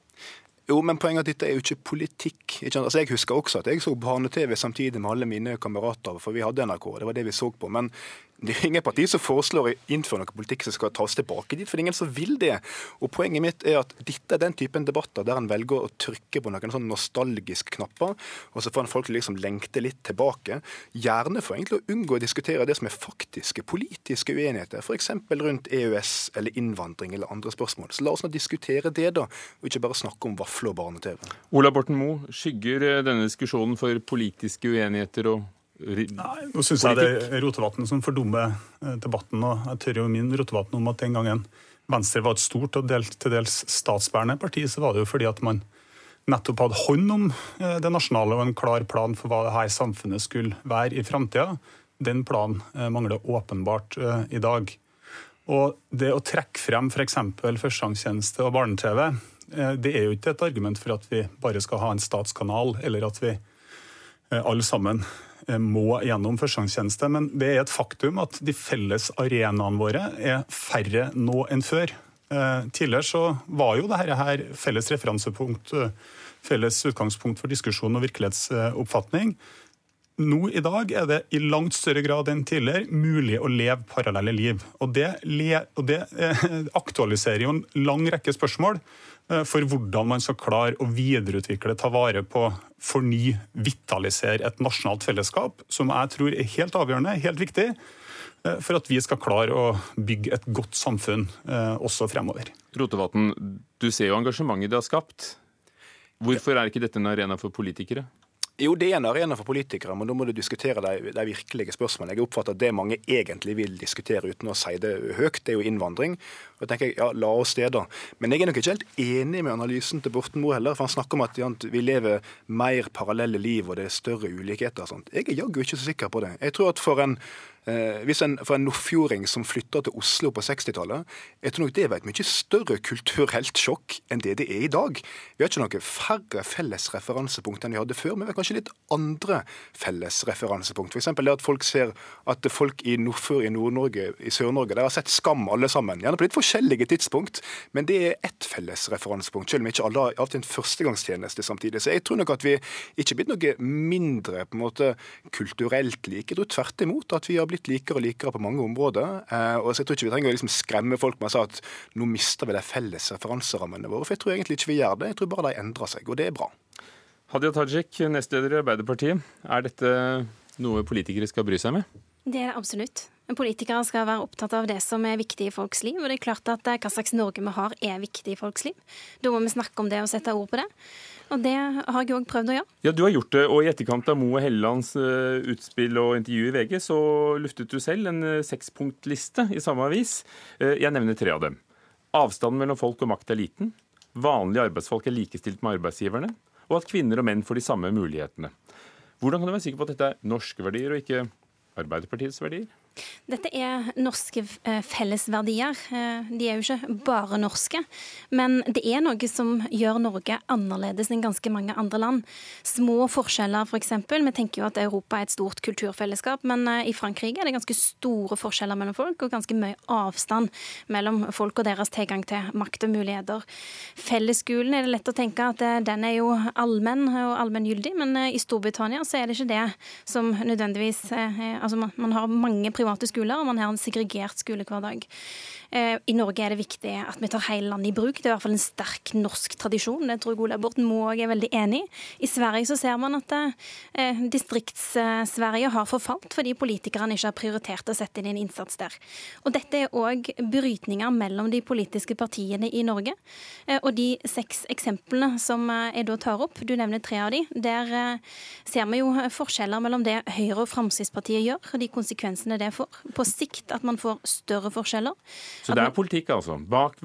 Jo, men poenget er at dette er jo ikke politikk. Ikke altså, jeg husker også at jeg så barne-TV samtidig med alle mine kamerater, for vi hadde NRK. Det var det vi så på. Men det er ingen parti som foreslår å innføre noe politikk som skal tas tilbake dit, for det er ingen som vil det. Og Poenget mitt er at dette er den typen debatter der en velger å trykke på noen sånn nostalgiske knapper, og så får en folk liksom lengte litt tilbake. Gjerne for egentlig å unngå å diskutere det som er faktiske politiske uenigheter, f.eks. rundt EØS eller innvandring eller andre spørsmål. Så la oss nå diskutere det, da, og ikke bare snakke om vafler og barne-TV. Ola Borten Moe, skygger denne diskusjonen for politiske uenigheter og Nei, nå syns jeg det er Rotevatn som fordummer eh, debatten. og Jeg tør jo minne Rotevatn om at den gangen Venstre var et stort og delt, til dels statsbærende parti, så var det jo fordi at man nettopp hadde hånd om eh, det nasjonale og en klar plan for hva dette samfunnet skulle være i framtida. Den planen eh, mangler åpenbart i dag. Og det å trekke frem f.eks. førstegangstjeneste og barne-TV, det er jo ikke et argument for at vi bare skal ha en statskanal, eller at vi alle sammen må gjennom førstegangstjeneste. Men det er et faktum at de felles arenaene våre er færre nå enn før. Eh, tidligere så var jo dette her felles referansepunkt, eh, felles utgangspunkt for diskusjon og virkelighetsoppfatning. Nå i dag er det i langt større grad enn tidligere mulig å leve parallelle liv. Og det, og det aktualiserer jo en lang rekke spørsmål Eh, for hvordan man skal klare å videreutvikle, ta vare på, forny, vitalisere et nasjonalt fellesskap, som jeg tror er helt avgjørende, helt viktig, eh, for at vi skal klare å bygge et godt samfunn eh, også fremover. Rotevatn, du ser jo engasjementet det har skapt. Hvorfor er ikke dette en arena for politikere? Jo, det er en arena for politikere, men da må du diskutere de, de virkelige spørsmålene. Jeg oppfatter at det mange egentlig vil diskutere uten å si det høyt, det er jo innvandring. Og jeg tenker, ja, La oss det, da. Men jeg er nok ikke helt enig med analysen til Borten Moe heller. For han snakker om at ja, vi lever mer parallelle liv og det er større ulikheter og sånt. Jeg er jaggu ikke så sikker på det. Jeg tror at for en hvis en, For en nordfjording som flytta til Oslo på 60-tallet, jeg tror nok det var et mye større kulturelt sjokk enn det det er i dag. Vi har ikke noe færre felles referansepunkt enn vi hadde før, men vi har kanskje litt andre felles referansepunkt. F.eks. det at folk ser at folk i Nordfjord i Nord-Norge, i Sør-Norge, de har sett Skam alle sammen. Gjerne på litt forskjellige tidspunkt, men det er ett felles referansepunkt, selv om ikke alle har hatt en førstegangstjeneste samtidig. Så jeg tror nok at vi ikke er blitt noe mindre på en måte kulturelt like. Jeg tror tvert imot at vi har blitt likere og likere på mange områder. Eh, og så Jeg tror ikke vi trenger å liksom skremme folk med å si at nå mister vi de felles referanserammene våre. For jeg tror egentlig ikke vi gjør det. Jeg tror bare de endrer seg, og det er bra. Hadia Tajik, nestleder i Arbeiderpartiet. Er dette noe politikere skal bry seg med? Det er det absolutt. Politikere skal være opptatt av det som er viktig i folks liv. Og det er klart at hva slags Norge vi har, er viktig i folks liv. Da må vi snakke om det og sette ord på det. Og det har jeg òg prøvd å gjøre. Ja, Du har gjort det, og i etterkant av Moe Hellelands uh, utspill og intervju i VG, så luftet du selv en uh, sekspunktliste i samme avis. Jeg nevner tre av dem. Avstanden mellom folk og makt er liten. Vanlige arbeidsfolk er likestilt med arbeidsgiverne. Og at kvinner og menn får de samme mulighetene. Hvordan kan du være sikker på at dette er norske verdier og ikke Arbeiderpartiets verdier? Dette er norske eh, fellesverdier. Eh, de er jo ikke bare norske. Men det er noe som gjør Norge annerledes enn ganske mange andre land. Små forskjeller, f.eks. For Vi tenker jo at Europa er et stort kulturfellesskap, men eh, i Frankrike er det ganske store forskjeller mellom folk, og ganske mye avstand mellom folk og deres tilgang til makt og muligheter. Fellesskolen er det lett å tenke at den er jo allmenn og allmenngyldig, men i Storbritannia så er det ikke det som nødvendigvis Altså man har mange private private skoler, og man har en segregert skolehverdag. Eh, I Norge er det viktig at vi tar hele landet i bruk. Det er i hvert fall en sterk norsk tradisjon. Det tror jeg Ola Borten Moe er veldig enig i. I Sverige så ser man at eh, Distrikts-Sverige har forfalt fordi politikerne ikke har prioritert å sette inn en innsats der. Og Dette er òg brytninger mellom de politiske partiene i Norge. Eh, og de seks eksemplene som jeg da tar opp, du nevner tre av de, der ser vi jo forskjeller mellom det Høyre og Fremskrittspartiet gjør, og de konsekvensene det får. På sikt at man får større forskjeller. Så det er politikk, altså? Bak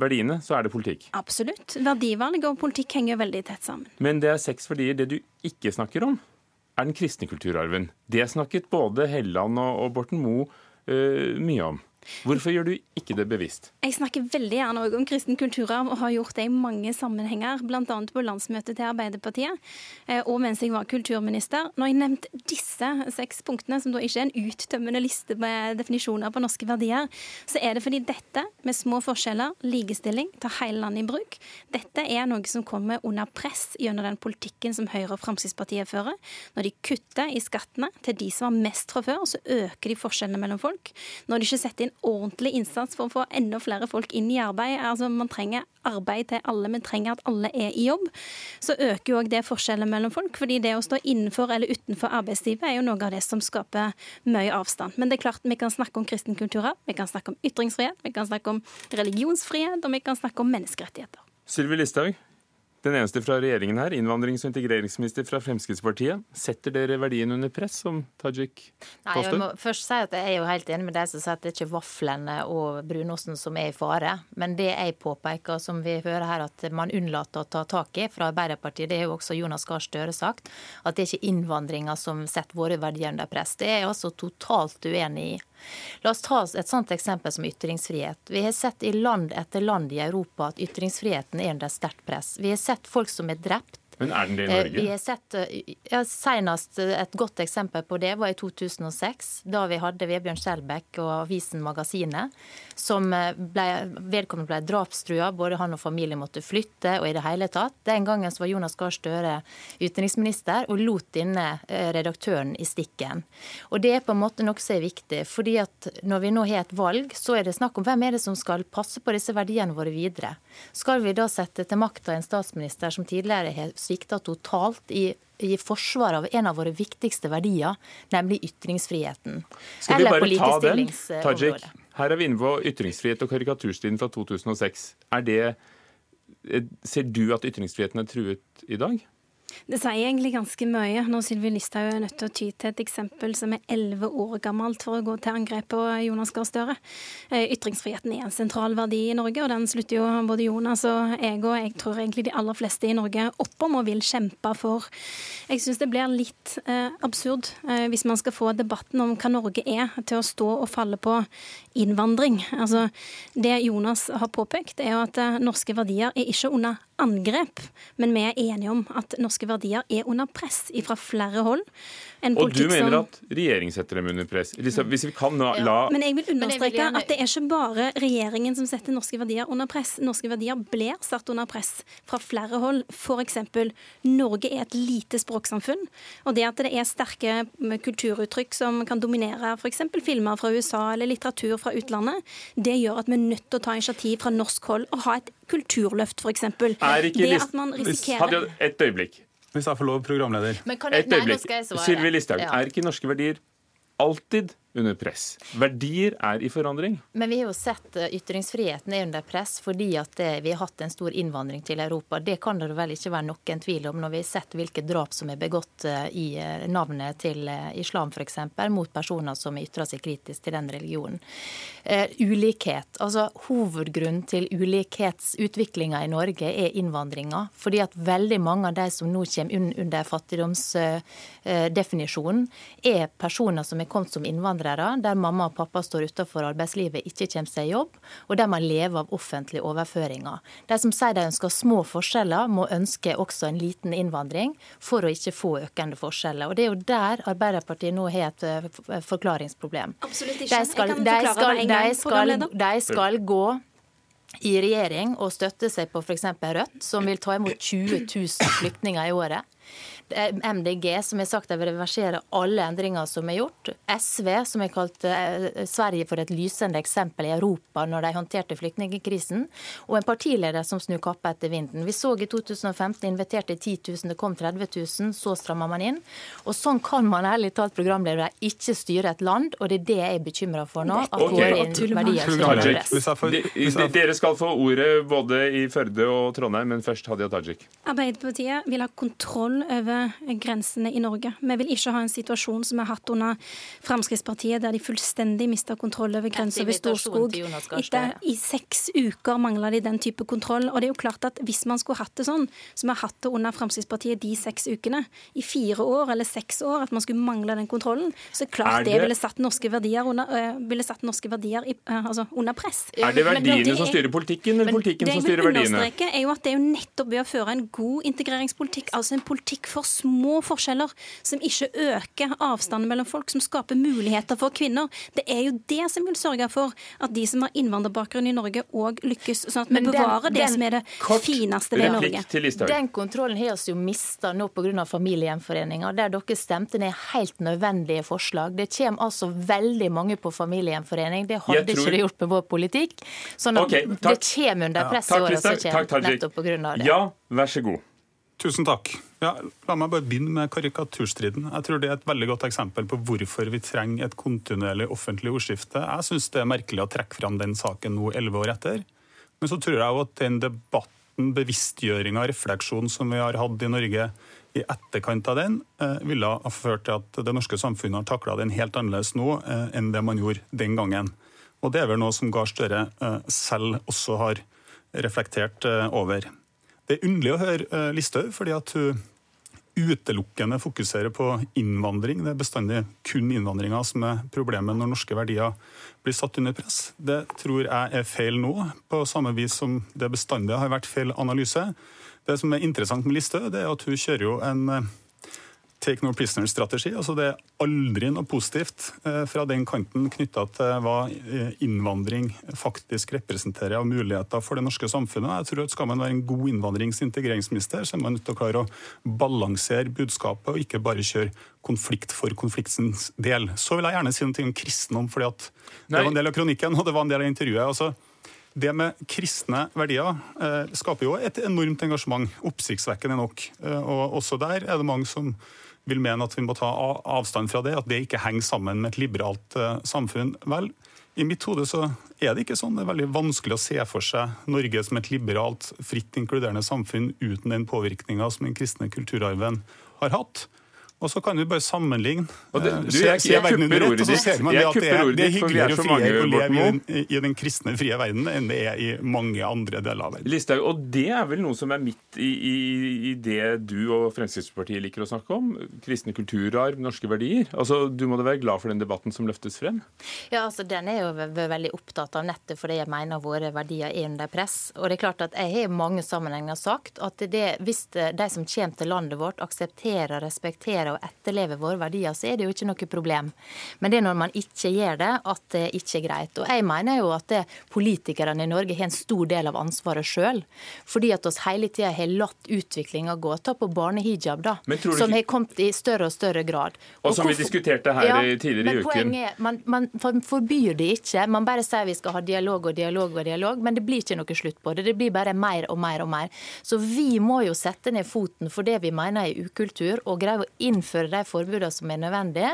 verdiene så er det politikk? Absolutt. Verdivalg og politikk henger veldig tett sammen. Men det er seks verdier. Det du ikke snakker om, er den kristne kulturarven. Det snakket både Helland og Borten Moe uh, mye om. Hvorfor gjør du ikke det bevisst? Jeg snakker veldig gjerne også om kristen kulturarv, og har gjort det i mange sammenhenger, bl.a. på landsmøtet til Arbeiderpartiet, eh, og mens jeg var kulturminister. Når jeg nevnte disse seks punktene, som da ikke er en uttømmende liste med definisjoner på norske verdier, så er det fordi dette, med små forskjeller, likestilling, tar hele landet i bruk, dette er noe som kommer under press gjennom den politikken som Høyre og Fremskrittspartiet fører. Når de kutter i skattene til de som har mest fra før, så øker de forskjellene mellom folk. Når de ikke setter inn ordentlig innsats for å få enda flere folk inn i arbeid. Altså, man trenger arbeid til alle, vi trenger at alle er i jobb. Så øker jo òg det forskjellen mellom folk. fordi det å stå innenfor eller utenfor arbeidslivet er jo noe av det som skaper mye avstand. Men det er klart, vi kan snakke om kristen kulturarv, vi kan snakke om ytringsfrihet, vi kan snakke om religionsfrihet, og vi kan snakke om menneskerettigheter. Sylvi Listhaug, den eneste fra regjeringen her, innvandrings- og integreringsminister fra Fremskrittspartiet. Setter dere verdien under press, som Tajik påstår? Nei, jeg må først si at jeg er jo helt enig med deg som sier at det er ikke vaflene og brunosten som er i fare. Men det jeg påpeker, som vi hører her at man unnlater å ta tak i fra Arbeiderpartiet, det har jo også Jonas Gahr Støre sagt, at det er ikke innvandringa som setter våre verdier under press. Det er jeg altså totalt uenig i. La oss ta et sånt eksempel som ytringsfrihet. Vi har sett i land etter land i Europa at ytringsfriheten er under sterkt press. Vi har sett folk som er drept men er den det i eh, Norge? Vi har sett, eh, ja, Senest eh, et godt eksempel på det var i 2006, da vi hadde Vebjørn Skjelbæk og avisen Magasinet. som ble, Vedkommende ble drapstrua, både han og familien måtte flytte og i det hele tatt. Den gangen så var Jonas Gahr Støre utenriksminister og lot denne redaktøren i stikken. Og Det er på en måte noe som er viktig. fordi at Når vi nå har et valg, så er det snakk om hvem er det som skal passe på disse verdiene våre videre. Skal vi da sette til makta en statsminister som tidligere har svikta totalt i, i forsvar av en av våre viktigste verdier, nemlig ytringsfriheten. Skal vi bare ta den, Tajik? Her er vi inne på ytringsfrihet og karikaturstiden fra 2006. Er det, ser du at ytringsfriheten er truet i dag? Det sier egentlig ganske mye når Sylvi Listhaug er nødt til å ty til et eksempel som er elleve år gammelt for å gå til angrep på Jonas Gahr Støre. Eh, ytringsfriheten er en sentral verdi i Norge, og den slutter jo både Jonas og jeg og jeg tror egentlig de aller fleste i Norge opp om og vil kjempe for. Jeg syns det blir litt eh, absurd eh, hvis man skal få debatten om hva Norge er, til å stå og falle på innvandring. Altså, det Jonas har påpekt, er jo at norske verdier er ikke under angrep, men vi er enige om at norske verdier er under press fra flere hold. Og du mener at regjering setter dem under press. Hvis vi kan la ja. Men jeg vil understreke jeg vil at det er ikke bare regjeringen som setter norske verdier under press. Norske verdier blir satt under press fra flere hold. F.eks. Norge er et lite språksamfunn. Og det at det er sterke kulturuttrykk som kan dominere f.eks. filmer fra USA eller litteratur fra utlandet, det gjør at vi er nødt til å ta initiativ fra norsk hold og ha et kulturløft, f.eks. Er ikke det at man risikerer... Et øyeblikk. Hvis jeg får lov, programleder. Et øyeblikk. Sylvi Listhaug, er ikke norske verdier alltid under press. Verdier er i forandring. Men vi har jo sett uh, ytringsfriheten er under press fordi at uh, vi har hatt en stor innvandring til Europa. Det kan det vel ikke være noen tvil om når vi har sett hvilke drap som er begått uh, i navnet til islam f.eks. mot personer som ytrer seg kritisk til den religionen. ulikhet. Altså Hovedgrunnen til ulikhetsutviklinga i Norge er innvandringa. Fordi at veldig mange av de som nå kommer under fattigdomsdefinisjonen, er personer som er kommet som innvandrere innvandrere, der mamma og pappa står utenfor arbeidslivet, ikke kommer seg i jobb, og der man lever av offentlige overføringer. De som sier de ønsker små forskjeller, må ønske også en liten innvandring for å ikke få økende forskjeller. Og Det er jo der Arbeiderpartiet nå har et eh, forklaringsproblem. Absolutt ikke. De skal, de skal, de skal, de skal gå i regjering og støtte seg på f.eks. Rødt, som vil ta imot 20 000 flyktninger i året. MDG, som har sagt de vil reversere alle endringer som er gjort. SV, som har kalt eh, Sverige for et lysende eksempel i Europa når de håndterte flyktningkrisen. Og en partileder som snur kappa etter vinden. Vi så i 2015 inviterte 10 000, det kom 30 000. Så stramma man inn. Og sånn kan man ærlig talt programledere ikke styre et land, og det er det jeg er bekymra for nå. at okay. våre Dere skal få ordet både i Førde og Trondheim, men først Hadia Tajik. Arbeiderpartiet vil ha kontroll over over grensene i Norge. Vi vil ikke ha en situasjon som vi har hatt under Fremskrittspartiet, der de fullstendig mista kontroll over grensa ved Storskog. Etter, I seks uker mangla de den type kontroll. Og det er jo klart at hvis man skulle hatt det sånn, som vi har hatt det under Fremskrittspartiet de seks ukene, i fire år eller seks år, at man skulle mangle den kontrollen, så er klart det, det ville satt norske verdier under, øh, ville satt norske verdier i, øh, altså under press. Er det verdiene det som styrer politikken, eller politikken som styrer verdiene? Det jeg vil understreke, er jo at det er jo nettopp ved å føre en god integreringspolitikk, altså en politikk for små forskjeller, som ikke øker avstanden mellom folk, som skaper muligheter for kvinner. Det er jo det som vil sørge for at de som har innvandrerbakgrunn i Norge, òg lykkes. Sånn at vi bevarer den, det som er det fineste ved Norge. Den kontrollen har vi jo mista nå pga. familiegjenforeninga, der dere stemte ned helt nødvendige forslag. Det kommer altså veldig mange på familiegjenforening. Det hadde tror... ikke det gjort med vår politikk. Sånn at okay, det kommer under press i året som kommer, nettopp pga. det. Ja, vær så god. Tusen takk. Ja, la meg bare begynne med karikaturstriden. Jeg tror Det er et veldig godt eksempel på hvorfor vi trenger et kontinuerlig offentlig ordskifte. Jeg syns det er merkelig å trekke fram den saken nå elleve år etter. Men så tror jeg at den debatten, bevisstgjøringa, refleksjonen som vi har hatt i Norge i etterkant av den, eh, ville ha ført til at det norske samfunnet har takla den helt annerledes nå eh, enn det man gjorde den gangen. Og det er vel noe som Gahr Støre eh, selv også har reflektert over. Det er underlig å høre uh, Listhaug, fordi at hun utelukkende fokuserer på innvandring. Det er bestandig kun innvandringa som er problemet når norske verdier blir satt under press. Det tror jeg er feil nå, på samme vis som det bestandig har vært feil analyse. Det som er interessant med Listhaug, er at hun kjører jo en uh, take no prisoners-strategi. Altså det er aldri noe positivt eh, fra den kanten knytta til hva eh, innvandring faktisk representerer av muligheter for det norske samfunnet. Jeg tror at Skal man være en god innvandrings- og integreringsminister, så er man nødt til å klare å balansere budskapet og ikke bare kjøre konflikt for konfliktens del. Så vil jeg gjerne si noe om kristendom, fordi at det var en del av kronikken og det var en del av intervjuet. altså det med kristne verdier eh, skaper jo et enormt engasjement, oppsiktsvekkende nok. Eh, og også der er det mange som vil mene at vi må ta avstand fra det, at det ikke henger sammen med et liberalt uh, samfunn. Vel, I mitt hode så er det ikke sånn. Det er veldig vanskelig å se for seg Norge som et liberalt, fritt, inkluderende samfunn uten den påvirkninga som den kristne kulturarven har hatt. Og så kan du bare sammenligne. det, eh, du, jeg, jeg verden under kupper ett, og så ordet ser ditt. man det at det er, det er er hyggeligere og friere å leve i, den- i den kristne, frie verden enn det er i mange andre deler av verden. Listhaug, og det er vel noe som er midt i, i, i det du og Fremskrittspartiet liker å snakke om? Kristne kulturarv, norske verdier? Altså, Du må da være glad for den debatten som løftes frem? Ja, altså Den er jo ve- ve- veldig opptatt av nettet fordi jeg mener våre verdier er under press. Og det er klart at Jeg har i mange sammenhenger sagt at det, hvis de som kommer til landet vårt, aksepterer, respekterer og etterlever våre verdier, så er det jo ikke noe problem. Men det er når man ikke gjør det, at det ikke er greit. Og Jeg mener jo at det, politikerne i Norge har en stor del av ansvaret sjøl. Fordi at oss hele tida har latt utviklinga gå. Ta på barnehijab, da. Men Som ikke- har kommet i større og større grad. Og som vi diskuterte her ja, tidligere i men uken. Poenget er, man, man forbyr det ikke. Man bare sier vi skal ha dialog og dialog og dialog, men det blir ikke noe slutt på det. Det blir bare mer og mer og mer. Så vi må jo sette ned foten for det vi mener er ukultur, og greie å innføre de forbudene som er nødvendige.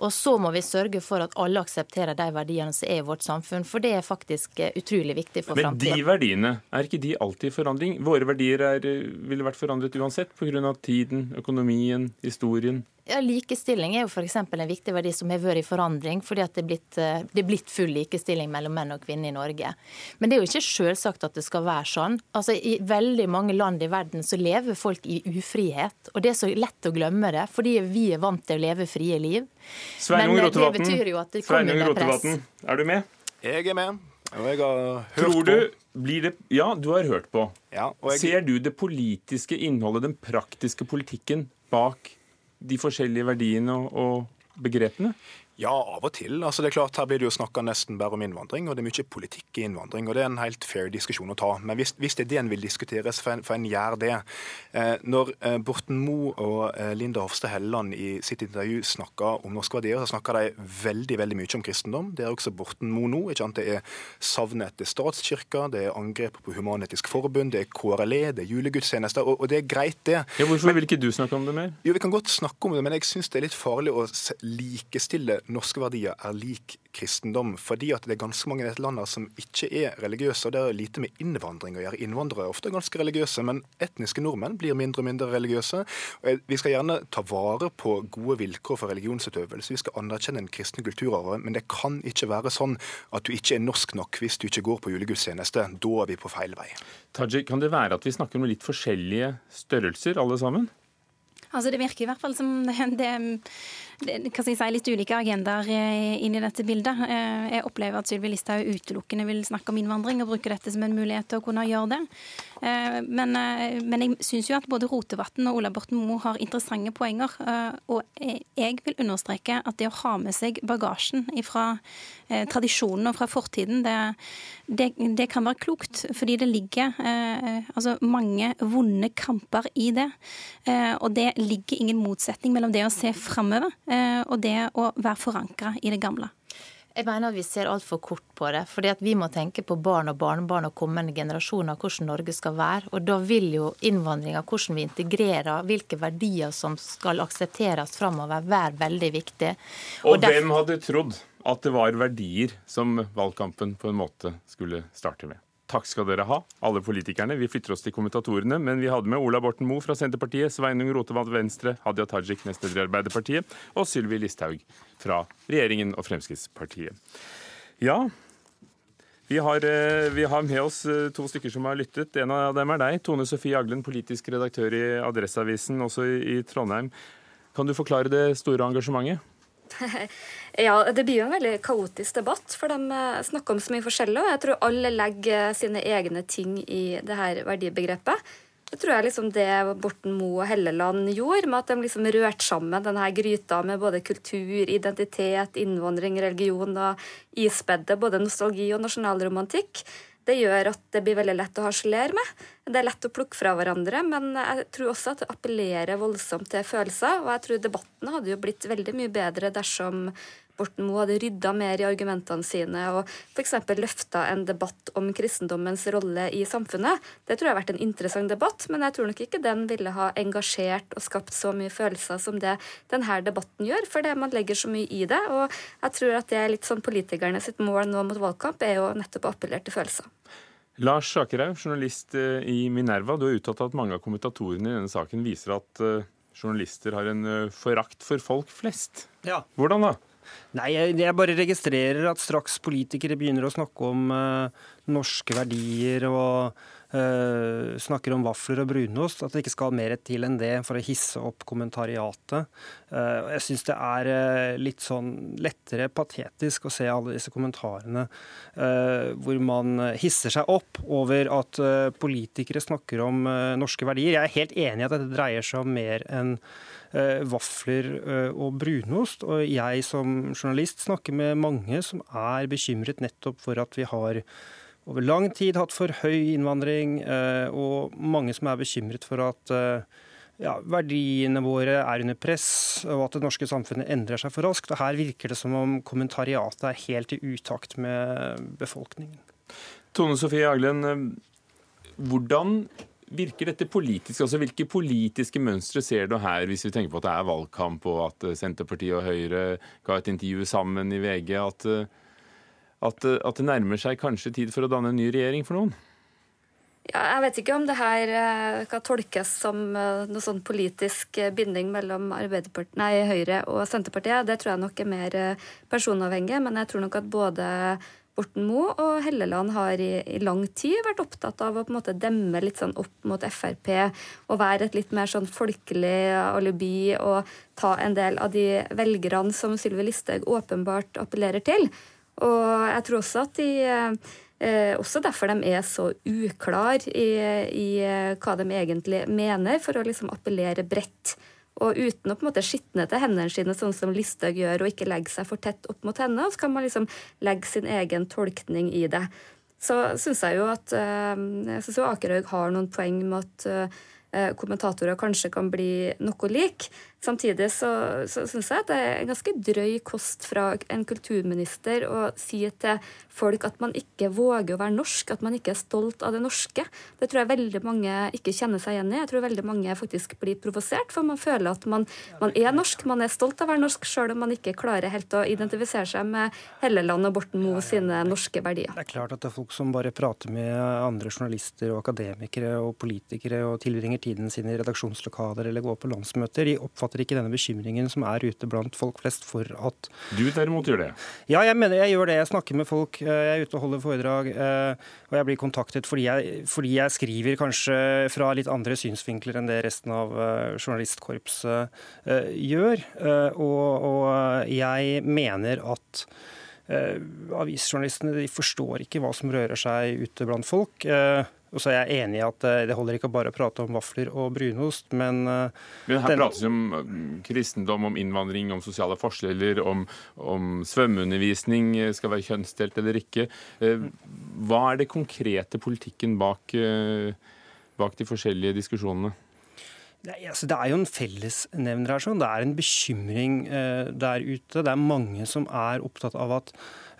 Og så må vi sørge for at alle aksepterer de verdiene som er i vårt samfunn, for det er faktisk eh, utrolig viktig for Men de verdiene, er ikke de alltid i forandring? Våre verdier er, eh, ville vært forandret uansett pga. tiden, økonomien, historien. Ja, likestilling er jo f.eks. en viktig verdi som har vært i forandring, fordi at det er, blitt, eh, det er blitt full likestilling mellom menn og kvinner i Norge. Men det er jo ikke selvsagt at det skal være sånn. Altså, I veldig mange land i verden så lever folk i ufrihet, og det er så lett å glemme det, fordi vi er vant til å leve frie liv. Sveinung Men eh, det betyr jo at det kommer under press. Rotevatn, er du med? Jeg er med, og jeg har hørt Tror du på. blir det Ja, du har hørt på. Ja, og jeg- Ser du det politiske innholdet, den praktiske politikken, bak de forskjellige verdiene og, og begrepene? Ja, av og til. Altså, det er klart, Her blir det jo snakka nesten bare om innvandring, og det er mye politikk i innvandring. og Det er en helt fair diskusjon å ta. Men hvis, hvis det er det en vil diskutere, så får en, gjøre det. Eh, når eh, Borten Moe og eh, Linda Hofstad Helleland i sitt intervju snakka om norske verdier, så snakka de veldig veldig mye om kristendom. Det er også Borten Moe nå. ikke sant? Det er savnet etter statskirka, det er angrep på Human-Etisk Forbund, det er KRLE, det er julegudstjenester. Og, og det er greit, det. Ja, Hvorfor vil ikke du snakke om det mer? Jo, Vi kan godt snakke om det, men jeg syns det er litt farlig å likestille norske verdier er lik kristendom. Fordi at det er ganske mange i dette landet som ikke er religiøse. og Det har lite med innvandring å gjøre. Innvandrere er ofte ganske religiøse, men etniske nordmenn blir mindre og mindre religiøse. Og Vi skal gjerne ta vare på gode vilkår for religionsutøvelse. Vi skal anerkjenne den kristne kulturarven, men det kan ikke være sånn at du ikke er norsk nok hvis du ikke går på julegudstjeneste. Da er vi på feil vei. Tajik, kan det være at vi snakker om litt forskjellige størrelser, alle sammen? Altså Det virker i hvert fall som det, det, det hva skal jeg si, litt ulike agendaer eh, inn i dette bildet. Eh, Jeg opplever at Sylvi Listhaug utelukkende vil snakke om innvandring og bruke dette som en mulighet til å kunne gjøre det. Eh, Men, men jeg syns jo at både Rotevatn og Ola Borten Moe har interessante poenger. Og jeg vil understreke at det å ha med seg bagasjen fra tradisjonen og fra fortiden, det, det, det kan være klokt. Fordi det ligger altså mange vonde kamper i det. Og det ligger ingen motsetning mellom det å se framover og det å være forankra i det gamle. Jeg mener at vi ser altfor kort på det. fordi at Vi må tenke på barn og barnebarn og kommende generasjoner, hvordan Norge skal være. Og Da vil jo innvandringa, hvordan vi integrerer, hvilke verdier som skal aksepteres framover, være veldig viktig. Og derf- hvem hadde trodd at det var verdier som valgkampen på en måte skulle starte med? Takk skal dere ha, alle politikerne. Vi flytter oss til kommentatorene, men vi hadde med Ola Borten Moe fra Senterpartiet, Sveinung Rotevatn Venstre, Hadia Tajik, nestleder i Arbeiderpartiet, og Sylvi Listhaug fra regjeringen og Fremskrittspartiet. Ja, vi har, eh, vi har med oss eh, to stykker som har lyttet. En av dem er deg, Tone Sofie Aglen, politisk redaktør i Adresseavisen, også i Trondheim. Kan du forklare det store engasjementet? Ja, det blir jo en veldig kaotisk debatt, for de eh, snakker om så mye forskjellig. Og jeg tror alle legger sine egne ting i det her verdibegrepet. Det tror jeg liksom det Borten Moe og Helleland gjorde, med at de liksom rørte sammen denne gryta med både kultur, identitet, innvandring, religion og ispedde både nostalgi og nasjonalromantikk. Det gjør at det blir veldig lett å harselere med. Det er lett å plukke fra hverandre, men jeg tror også at det appellerer voldsomt til følelser. Og jeg tror debatten hadde jo blitt veldig mye bedre dersom Borten Moe hadde rydda mer i argumentene sine og f.eks. løfta en debatt om kristendommens rolle i samfunnet. Det tror jeg har vært en interessant debatt, men jeg tror nok ikke den ville ha engasjert og skapt så mye følelser som det denne debatten gjør, fordi man legger så mye i det. Og jeg tror at det er litt sånn politikerne sitt mål nå mot valgkamp, er jo nettopp å appellere til følelser. Lars Akerhaug, journalist eh, i Minerva. Du har uttalt at mange av kommentatorene i denne saken viser at eh, journalister har en eh, forakt for folk flest. Ja. Hvordan da? Nei, jeg, jeg bare registrerer at straks politikere begynner å snakke om uh, norske verdier og uh, snakker om vafler og brunost, at det ikke skal mer til enn det for å hisse opp kommentariatet. Uh, jeg syns det er litt sånn lettere patetisk å se alle disse kommentarene hvor man hisser seg opp over at politikere snakker om norske verdier. Jeg er helt enig i at dette dreier seg om mer enn Eh, vafler eh, og brunost. Og jeg som journalist snakker med mange som er bekymret nettopp for at vi har over lang tid hatt for høy innvandring, eh, og mange som er bekymret for at ja, verdiene våre er under press, og at det norske samfunnet endrer seg for raskt. Og Her virker det som om kommentariatet er helt i utakt med befolkningen. Tone Sofie Aglen, hvordan virker dette politisk? Altså, Hvilke politiske mønstre ser du her, hvis vi tenker på at det er valgkamp, og at eh, Senterpartiet og Høyre ga et intervju sammen i VG? At, eh, at, eh, at det nærmer seg kanskje tid for å danne en ny regjering for noen? Ja, jeg vet ikke om det her kan tolkes som noe sånn politisk binding mellom nei, Høyre og Senterpartiet. Det tror jeg nok er mer personavhengig, men jeg tror nok at både Borten Moe og Helleland har i, i, lang tid vært opptatt av å på en måte demme litt sånn opp mot Frp og være et litt mer sånn folkelig alibi og ta en del av de velgerne som Sylvi Listhaug åpenbart appellerer til. Og jeg tror også at de eh, også derfor de er så uklar i, i hva de egentlig mener, for å liksom appellere bredt og uten å på en måte skitne til hendene sine, sånn som Listhaug gjør, og ikke legge seg for tett opp mot henne, så kan man liksom legge sin egen tolkning i det. Så syns jeg jo at eh, jeg synes jo Akerhaug har noen poeng med at eh, kommentatorer kanskje kan bli noe lik. Samtidig så, så syns jeg det er ganske drøy kost fra en kulturminister å si til folk at man ikke våger å være norsk, at man ikke er stolt av det norske. Det tror jeg veldig mange ikke kjenner seg igjen i. Jeg tror veldig mange faktisk blir provosert, for man føler at man, man, er norsk, man er stolt av å være norsk, sjøl om man ikke klarer helt å identifisere seg med Helleland og Borten Moe sine norske verdier. Det er klart at det er folk som bare prater med andre journalister og akademikere og politikere og tilbringer tiden sin i redaksjonslokaler eller går på landsmøter. De oppfatter oppfatter ikke denne bekymringen som er ute blant folk flest for at Du derimot gjør det? Ja, jeg mener jeg gjør det. Jeg snakker med folk. Eh, jeg er ute og holder foredrag. Eh, og jeg blir kontaktet fordi jeg, fordi jeg skriver kanskje fra litt andre synsvinkler enn det resten av eh, journalistkorpset gjør. Og, og jeg mener at avisjournalistene de forstår ikke hva som rører seg ute blant folk. Og så er jeg enig i at eh, det holder ikke bare å prate om vafler og brunost, men eh, Men her den... prates det om kristendom, om innvandring, om sosiale forskjeller, om, om svømmeundervisning eh, skal være kjønnsdelt eller ikke. Hva er det konkrete politikken bak, bak de forskjellige diskusjonene? Nei, altså det er jo en fellesnevner her. Sånn. Det er en bekymring eh, der ute. Det er mange som er opptatt av at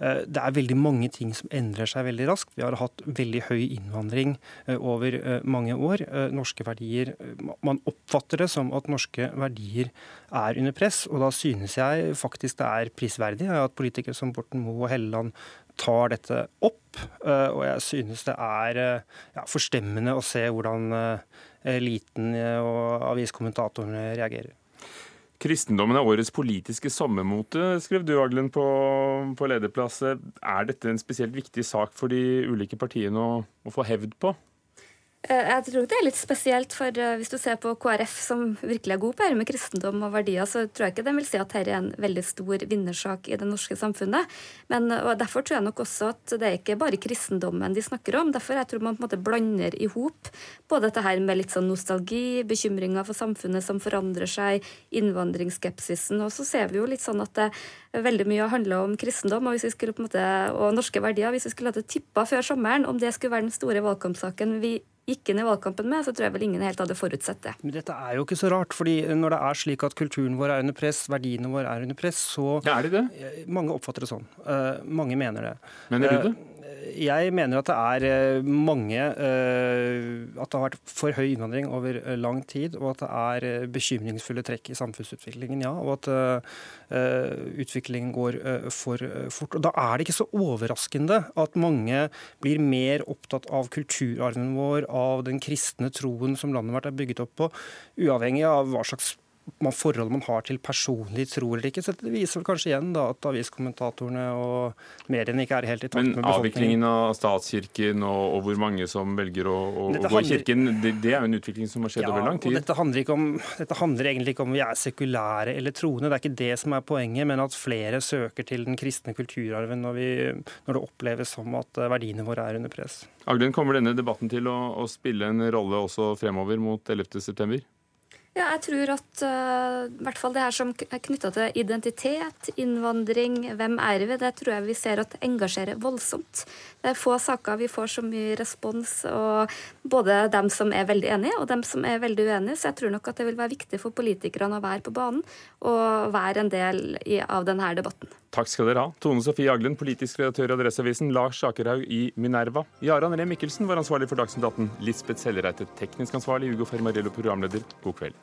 eh, det er veldig mange ting som endrer seg veldig raskt. Vi har hatt veldig høy innvandring eh, over eh, mange år. Eh, norske verdier eh, Man oppfatter det som at norske verdier er under press. Og da synes jeg faktisk det er prisverdig at politikere som Borten Moe og Helleland tar dette opp. Og jeg synes det er ja, forstemmende å se hvordan eliten og aviskommentatorene reagerer. Kristendommen er årets politiske sommermote, skrev du Aglen på, på lederplass. Er dette en spesielt viktig sak for de ulike partiene å, å få hevd på? Eh, jeg tror det er litt spesielt, for eh, hvis du ser på KrF, som virkelig er god på dette med kristendom og verdier, så tror jeg ikke de vil si at dette er en veldig stor vinnersak i det norske samfunnet. Men, og Derfor tror jeg nok også at det er ikke bare kristendommen de snakker om. Derfor jeg tror man på en måte blander i hop både dette her med litt sånn nostalgi, bekymringer for samfunnet som forandrer seg, innvandringsskepsisen. Og så ser vi jo litt sånn at det veldig mye handler om kristendom og, hvis vi skulle på en måte, og norske verdier. Hvis vi skulle hatt tippa før sommeren om det skulle være den store valgkampsaken vi gikk inn i valgkampen med, så tror jeg vel ingen helt hadde forutsett det. Men dette er jo ikke så rart, fordi når det er slik at kulturen vår er under press, verdiene våre er under press, så ja, Er de det? Mange oppfatter det sånn. Uh, mange mener det. Mener du det? Uh, jeg mener at det er eh, mange At det har vært for høy innvandring over lang tid, og at det er bekymringsfulle trekk i samfunnsutviklingen, ja. Og at utviklingen går for fort. Og Da er det ikke så overraskende at mange blir mer opptatt av kulturarven vår, av den kristne troen som landet vårt er bygget opp på, uavhengig av hva slags forhold man har til personlig tro eller ikke. Så det viser vel kanskje igjen da at aviskommentatorene og mediene ikke er helt i takt med befolkningen. Men avviklingen av statskirken og, og, hvor mange som velger å, å, gå i kirken, det, det, er jo en utvikling som har skjedd ja, over lang tid. Dette handler, om, dette handler, egentlig ikke om vi er sekulære eller troende, det er ikke det som er poenget, men at flere søker til den kristne kulturarven når, vi, når det oppleves som at verdiene våre er under press. Aglen, kommer denne debatten til å, å spille en rolle også fremover mot 11.9? Ja, jeg tror at uh, hvert fall det her som er knytta til identitet, innvandring, hvem er vi, det tror jeg vi ser at engasjerer voldsomt. Det er få saker vi får så mye respons, og både dem som er veldig enige, og dem som er veldig uenige. Så jeg tror nok at det vil være viktig for politikerne å være på banen og være en del i, av denne debatten. Takk skal dere ha. Tone Sofie Aglen, politisk redaktør i Adresseavisen, Lars Akerhaug i Minerva. Jaran Ree Mikkelsen var ansvarlig for Dagsnytt 18. Lisbeth Sellereite, teknisk ansvarlig. Hugo Fermarello, programleder. God kveld.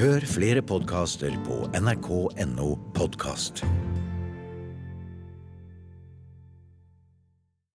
Hør flere podkaster på nrk.no podkast.